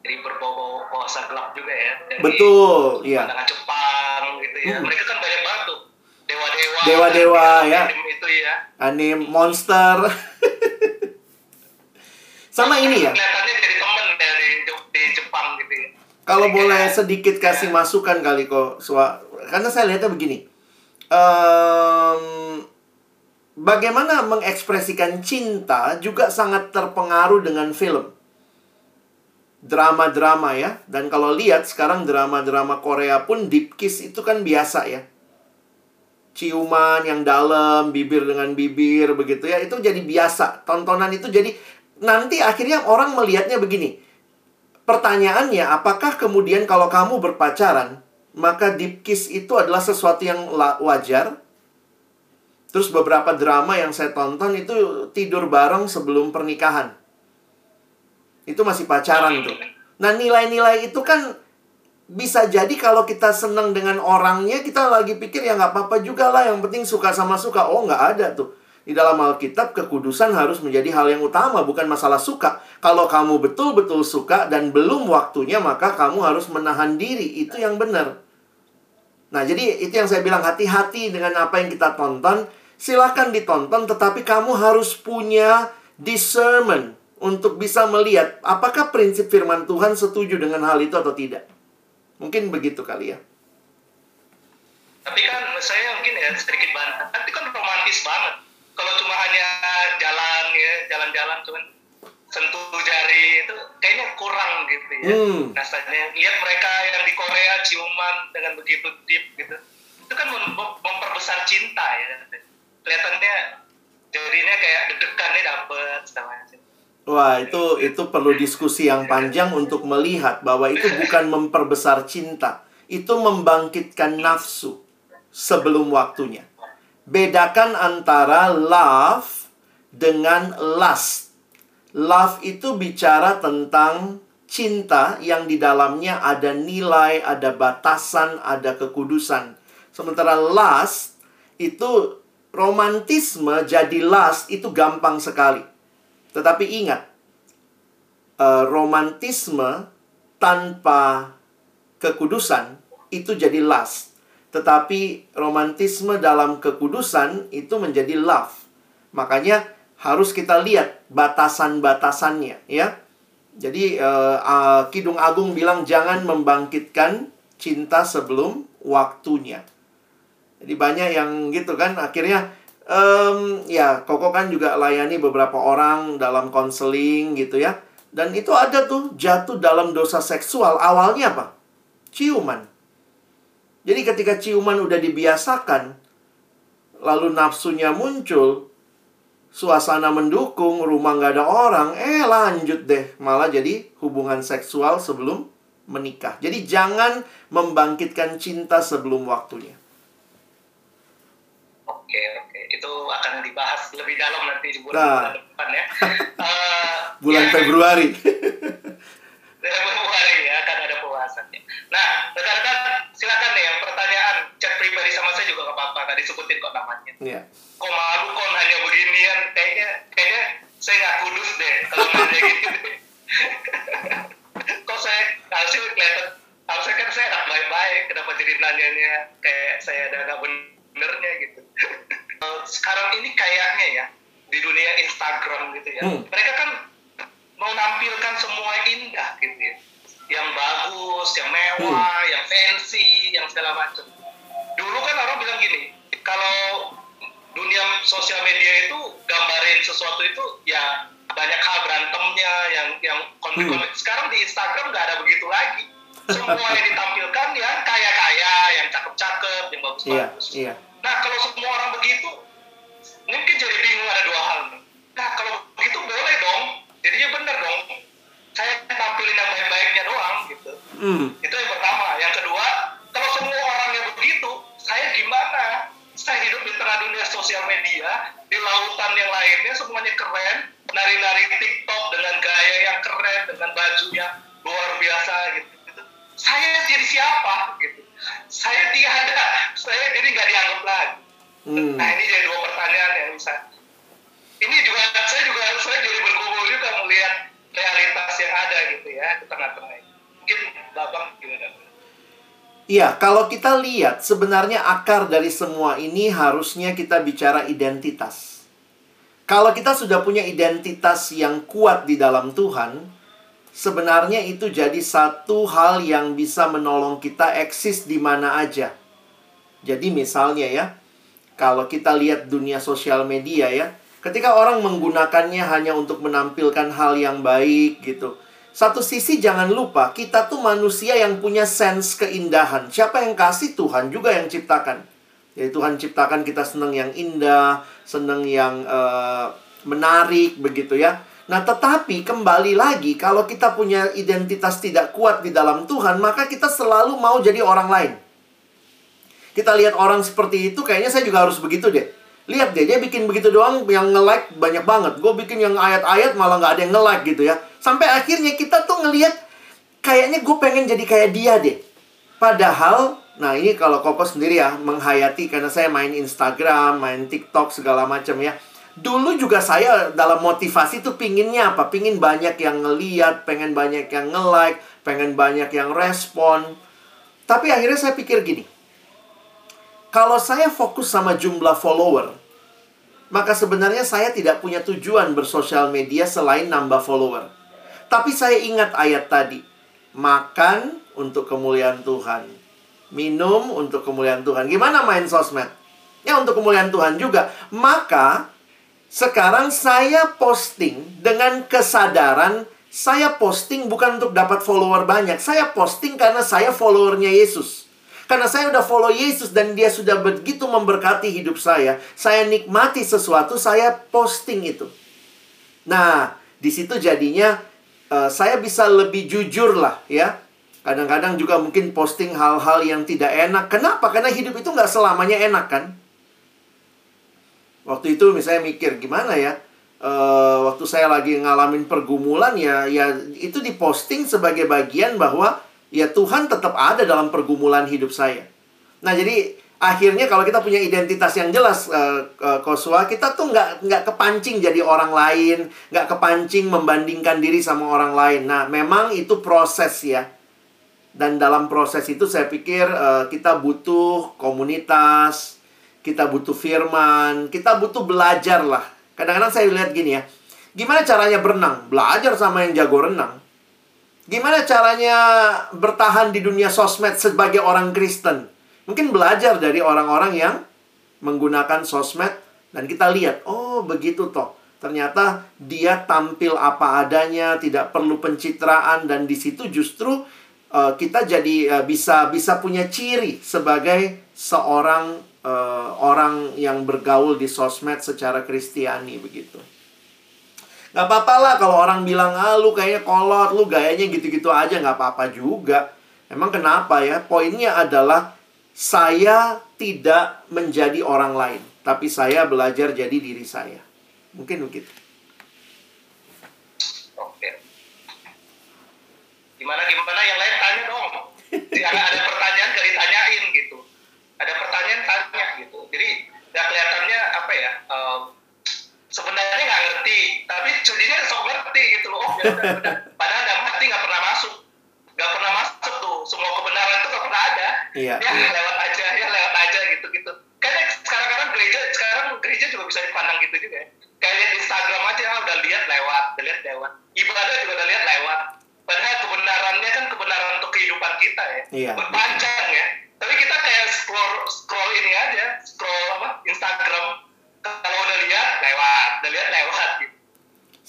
Jadi kuasa gelap juga ya. Dari Betul, iya. Jepang gitu ya. Hmm. Mereka kan banyak banget tuh. Dewa-dewa. Dewa-dewa ya. Anime itu ya. Anime monster. Sama ini ya. Kelihatannya jadi temen dari di Jepang gitu ya. Kalau boleh sedikit kasih masukan kali kok, karena saya lihatnya begini. Um, bagaimana mengekspresikan cinta juga sangat terpengaruh dengan film. Drama-drama ya. Dan kalau lihat sekarang drama-drama Korea pun deep kiss itu kan biasa ya. Ciuman yang dalam, bibir dengan bibir begitu ya. Itu jadi biasa. Tontonan itu jadi nanti akhirnya orang melihatnya begini Pertanyaannya, apakah kemudian kalau kamu berpacaran, maka deep kiss itu adalah sesuatu yang wajar? Terus beberapa drama yang saya tonton itu tidur bareng sebelum pernikahan. Itu masih pacaran tuh. Nah, nilai-nilai itu kan bisa jadi kalau kita senang dengan orangnya, kita lagi pikir ya nggak apa-apa juga lah. Yang penting suka sama suka. Oh, nggak ada tuh. Di dalam Alkitab, kekudusan harus menjadi hal yang utama, bukan masalah suka. Kalau kamu betul-betul suka dan belum waktunya, maka kamu harus menahan diri. Itu yang benar. Nah, jadi itu yang saya bilang, hati-hati dengan apa yang kita tonton. Silahkan ditonton, tetapi kamu harus punya discernment untuk bisa melihat apakah prinsip firman Tuhan setuju dengan hal itu atau tidak. Mungkin begitu kali ya. Tapi kan saya mungkin ya sedikit bantah. Tapi kan romantis banget kalau cuma hanya jalan ya jalan-jalan cuman sentuh jari itu kayaknya kurang gitu ya hmm. rasanya lihat mereka yang di Korea ciuman dengan begitu deep gitu itu kan mem memperbesar cinta ya kelihatannya jadinya kayak deg-degannya dapet sama Wah, itu itu perlu diskusi yang panjang untuk melihat bahwa itu bukan memperbesar cinta, itu membangkitkan nafsu sebelum waktunya. Bedakan antara love dengan lust. Love itu bicara tentang cinta yang di dalamnya ada nilai, ada batasan, ada kekudusan. Sementara lust itu romantisme jadi lust itu gampang sekali. Tetapi ingat, uh, romantisme tanpa kekudusan itu jadi lust. Tetapi romantisme dalam kekudusan itu menjadi love. Makanya harus kita lihat batasan-batasannya ya. Jadi uh, uh, Kidung Agung bilang jangan membangkitkan cinta sebelum waktunya. Jadi banyak yang gitu kan akhirnya um, ya Koko kan juga layani beberapa orang dalam konseling gitu ya. Dan itu ada tuh jatuh dalam dosa seksual. Awalnya apa? Ciuman. Jadi ketika ciuman udah dibiasakan, lalu nafsunya muncul, suasana mendukung, rumah nggak ada orang, eh lanjut deh. Malah jadi hubungan seksual sebelum menikah. Jadi jangan membangkitkan cinta sebelum waktunya. Oke. Itu akan dibahas lebih dalam nanti di bulan, nah. depan ya. uh, bulan ya, Februari. Februari ya, akan ada pembahasannya. Nah, rekan-rekan silakan nih yang pertanyaan chat pribadi sama saya juga gak apa-apa, gak disebutin kok namanya. Iya. Kok malu kok nanya beginian, kayaknya kayaknya saya nggak kudus deh kalau nanya gitu. kok saya harusnya kelihatan harusnya kan saya anak baik-baik kenapa jadi nanyanya kayak saya ada nggak benernya gitu sekarang ini kayaknya ya di dunia Instagram gitu ya hmm. mereka kan mau nampilkan semua indah gitu ya yang bagus yang mewah hmm. yang fancy yang segala macam dulu kan orang bilang gini kalau dunia sosial media itu gambarin sesuatu itu ya banyak hal berantemnya yang yang konflik-konflik. Hmm. Sekarang di Instagram nggak ada begitu lagi. Semua yang ditampilkan yang kaya-kaya, yang cakep-cakep, yang bagus-bagus. Iya, iya. Nah kalau semua orang begitu, mungkin jadi bingung ada dua hal. Nah kalau begitu boleh dong, jadinya bener dong. Saya tampilin yang baik-baiknya doang gitu. Hmm. Itu yang pertama. Yang kedua, kalau semua orang yang begitu, saya gimana? Saya hidup di tengah dunia sosial media, di lautan yang lainnya semuanya keren, nari-nari TikTok dengan gaya yang keren, dengan baju yang luar biasa gitu. Saya jadi siapa Hmm. Nah ini jadi dua pertanyaan yang bisa. Ini juga saya juga saya jadi bergumul juga melihat realitas yang ada gitu ya di tengah-tengah. Mungkin babang gimana? Iya, kalau kita lihat sebenarnya akar dari semua ini harusnya kita bicara identitas. Kalau kita sudah punya identitas yang kuat di dalam Tuhan, sebenarnya itu jadi satu hal yang bisa menolong kita eksis di mana aja. Jadi misalnya ya, kalau kita lihat dunia sosial media ya, ketika orang menggunakannya hanya untuk menampilkan hal yang baik gitu. Satu sisi jangan lupa, kita tuh manusia yang punya sense keindahan. Siapa yang kasih Tuhan juga yang ciptakan. Jadi Tuhan ciptakan kita senang yang indah, senang yang uh, menarik begitu ya. Nah, tetapi kembali lagi kalau kita punya identitas tidak kuat di dalam Tuhan, maka kita selalu mau jadi orang lain. Kita lihat orang seperti itu, kayaknya saya juga harus begitu deh. Lihat deh, dia bikin begitu doang yang nge-like banyak banget. Gue bikin yang ayat-ayat malah nggak ada yang nge-like gitu ya. Sampai akhirnya kita tuh ngelihat kayaknya gue pengen jadi kayak dia deh. Padahal Nah ini kalau Koko sendiri ya menghayati karena saya main Instagram, main TikTok segala macam ya. Dulu juga saya dalam motivasi tuh pinginnya apa? Pingin banyak yang ngeliat, pengen banyak yang nge-like, pengen banyak yang respon. Tapi akhirnya saya pikir gini. Kalau saya fokus sama jumlah follower, maka sebenarnya saya tidak punya tujuan bersosial media selain nambah follower. Tapi saya ingat ayat tadi. Makan untuk kemuliaan Tuhan minum untuk kemuliaan Tuhan. Gimana main sosmed? Ya untuk kemuliaan Tuhan juga. Maka sekarang saya posting dengan kesadaran saya posting bukan untuk dapat follower banyak. Saya posting karena saya followernya Yesus. Karena saya udah follow Yesus dan dia sudah begitu memberkati hidup saya. Saya nikmati sesuatu, saya posting itu. Nah, di situ jadinya uh, saya bisa lebih jujur lah ya Kadang-kadang juga mungkin posting hal-hal yang tidak enak. Kenapa? Karena hidup itu nggak selamanya enak kan? Waktu itu misalnya mikir gimana ya? Uh, waktu saya lagi ngalamin pergumulan ya, ya itu diposting sebagai bagian bahwa ya Tuhan tetap ada dalam pergumulan hidup saya. Nah jadi akhirnya kalau kita punya identitas yang jelas uh, uh, Koswa kita tuh nggak nggak kepancing jadi orang lain nggak kepancing membandingkan diri sama orang lain nah memang itu proses ya dan dalam proses itu saya pikir uh, kita butuh komunitas, kita butuh firman, kita butuh belajar lah. Kadang-kadang saya lihat gini ya, gimana caranya berenang? Belajar sama yang jago renang. Gimana caranya bertahan di dunia sosmed sebagai orang Kristen? Mungkin belajar dari orang-orang yang menggunakan sosmed dan kita lihat, oh begitu toh. Ternyata dia tampil apa adanya, tidak perlu pencitraan dan di situ justru uh, kita jadi uh, bisa bisa punya ciri sebagai seorang uh, orang yang bergaul di sosmed secara Kristiani begitu. Gak apa-apa lah kalau orang bilang, ah lu kayaknya kolot, lu gayanya gitu-gitu aja, gak apa-apa juga. Emang kenapa ya? Poinnya adalah saya tidak menjadi orang lain, tapi saya belajar jadi diri saya. Mungkin begitu. Oke. Gimana gimana yang lain tanya dong. Ada ada pertanyaan gak ditanyain gitu. Padahal dalam hati nggak pernah masuk. Nggak pernah masuk tuh. Semua kebenaran itu nggak pernah ada. Iya, ya iya. lewat aja ya lewat aja gitu gitu karena sekarang kadang gereja sekarang gereja juga bisa dipandang gitu juga ya. Kayak lihat Instagram aja ah, udah lihat lewat udah lihat lewat. Ibadah juga udah lihat lewat. Padahal kebenarannya kan kebenaran untuk kehidupan kita ya. Iya.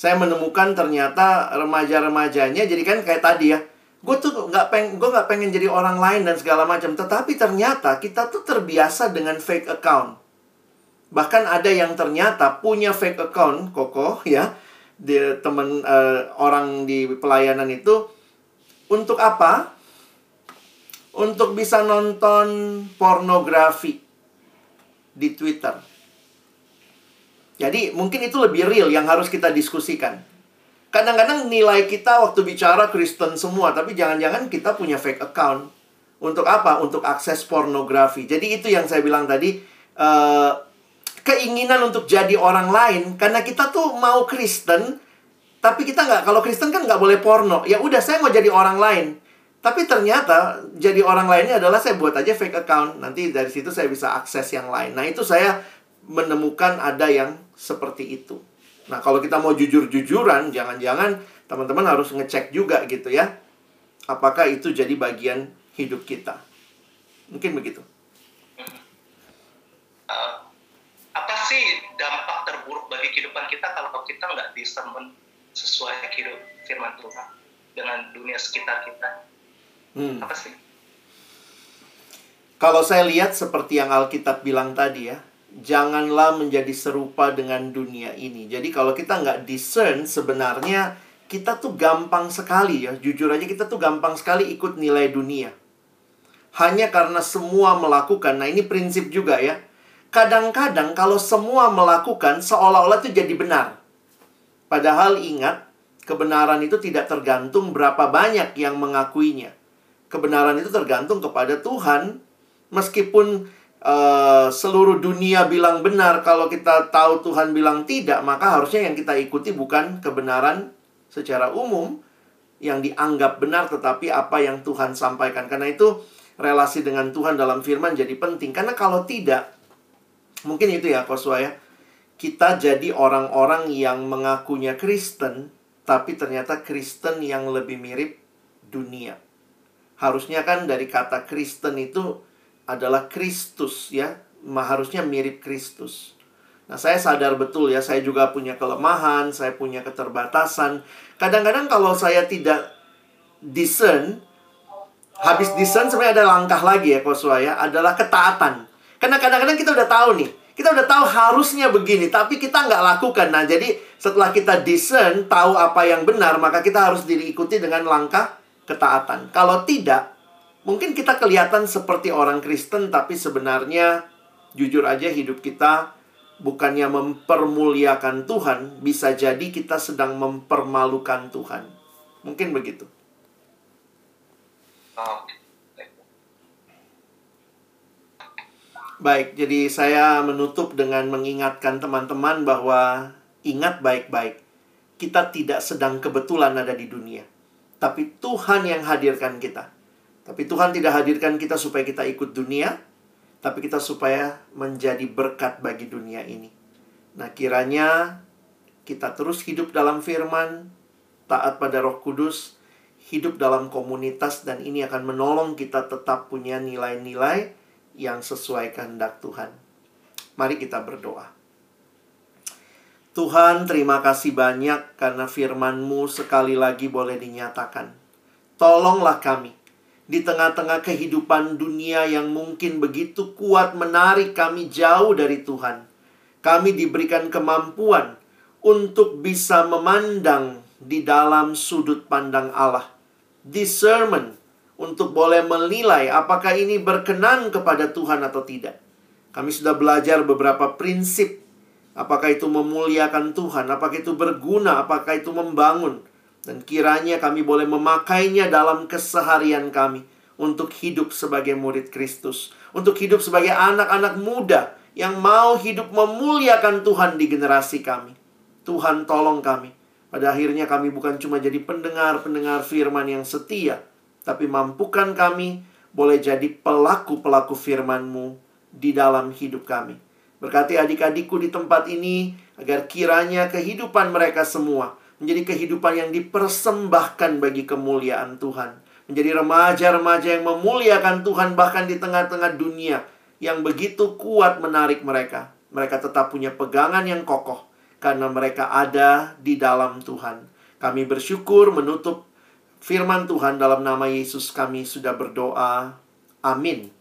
Saya menemukan ternyata remaja-remajanya jadi kan kayak tadi ya. Gue tuh nggak peng gue nggak pengen jadi orang lain dan segala macam. Tetapi ternyata kita tuh terbiasa dengan fake account. Bahkan ada yang ternyata punya fake account koko ya. Di temen uh, orang di pelayanan itu. Untuk apa? Untuk bisa nonton pornografi di Twitter jadi mungkin itu lebih real yang harus kita diskusikan. Kadang-kadang nilai kita waktu bicara Kristen semua, tapi jangan-jangan kita punya fake account. Untuk apa? Untuk akses pornografi. Jadi itu yang saya bilang tadi, uh, keinginan untuk jadi orang lain, karena kita tuh mau Kristen, tapi kita nggak, kalau Kristen kan nggak boleh porno. Ya udah, saya mau jadi orang lain. Tapi ternyata jadi orang lainnya adalah saya buat aja fake account. Nanti dari situ saya bisa akses yang lain. Nah itu saya menemukan ada yang seperti itu. Nah, kalau kita mau jujur-jujuran, jangan-jangan teman-teman harus ngecek juga gitu ya. Apakah itu jadi bagian hidup kita? Mungkin begitu. Uh, apa sih dampak terburuk bagi kehidupan kita kalau kita nggak discernment sesuai hidup firman Tuhan dengan dunia sekitar kita? Hmm. Apa sih? Kalau saya lihat seperti yang Alkitab bilang tadi ya, janganlah menjadi serupa dengan dunia ini. Jadi kalau kita nggak discern sebenarnya kita tuh gampang sekali ya. Jujur aja kita tuh gampang sekali ikut nilai dunia. Hanya karena semua melakukan. Nah ini prinsip juga ya. Kadang-kadang kalau semua melakukan seolah-olah itu jadi benar. Padahal ingat, kebenaran itu tidak tergantung berapa banyak yang mengakuinya. Kebenaran itu tergantung kepada Tuhan. Meskipun Uh, seluruh dunia bilang benar, kalau kita tahu Tuhan bilang tidak, maka harusnya yang kita ikuti bukan kebenaran secara umum yang dianggap benar, tetapi apa yang Tuhan sampaikan. Karena itu relasi dengan Tuhan dalam firman jadi penting. Karena kalau tidak, mungkin itu ya Koswa ya, kita jadi orang-orang yang mengakunya Kristen, tapi ternyata Kristen yang lebih mirip dunia. Harusnya kan dari kata Kristen itu adalah Kristus ya, harusnya mirip Kristus. Nah, saya sadar betul ya, saya juga punya kelemahan, saya punya keterbatasan. Kadang-kadang kalau saya tidak discern, habis discern sebenarnya ada langkah lagi ya, Koswa ya, adalah ketaatan. Karena kadang-kadang kita udah tahu nih, kita udah tahu harusnya begini, tapi kita nggak lakukan. Nah, jadi setelah kita discern, tahu apa yang benar, maka kita harus diikuti dengan langkah ketaatan. Kalau tidak, Mungkin kita kelihatan seperti orang Kristen, tapi sebenarnya jujur aja hidup kita bukannya mempermuliakan Tuhan, bisa jadi kita sedang mempermalukan Tuhan. Mungkin begitu. Baik, jadi saya menutup dengan mengingatkan teman-teman bahwa ingat baik-baik, kita tidak sedang kebetulan ada di dunia, tapi Tuhan yang hadirkan kita. Tapi Tuhan tidak hadirkan kita supaya kita ikut dunia, tapi kita supaya menjadi berkat bagi dunia ini. Nah, kiranya kita terus hidup dalam firman, taat pada Roh Kudus, hidup dalam komunitas dan ini akan menolong kita tetap punya nilai-nilai yang sesuai kehendak Tuhan. Mari kita berdoa. Tuhan, terima kasih banyak karena firman-Mu sekali lagi boleh dinyatakan. Tolonglah kami di tengah-tengah kehidupan dunia yang mungkin begitu kuat menarik kami jauh dari Tuhan. Kami diberikan kemampuan untuk bisa memandang di dalam sudut pandang Allah. Discernment untuk boleh menilai apakah ini berkenan kepada Tuhan atau tidak. Kami sudah belajar beberapa prinsip apakah itu memuliakan Tuhan, apakah itu berguna, apakah itu membangun. Dan kiranya kami boleh memakainya dalam keseharian kami untuk hidup sebagai murid Kristus, untuk hidup sebagai anak-anak muda yang mau hidup memuliakan Tuhan di generasi kami. Tuhan tolong kami. Pada akhirnya kami bukan cuma jadi pendengar-pendengar firman yang setia, tapi mampukan kami boleh jadi pelaku-pelaku firman-Mu di dalam hidup kami. Berkati adik-adikku di tempat ini agar kiranya kehidupan mereka semua menjadi kehidupan yang dipersembahkan bagi kemuliaan Tuhan. Menjadi remaja-remaja yang memuliakan Tuhan bahkan di tengah-tengah dunia yang begitu kuat menarik mereka. Mereka tetap punya pegangan yang kokoh karena mereka ada di dalam Tuhan. Kami bersyukur menutup firman Tuhan dalam nama Yesus kami sudah berdoa. Amin.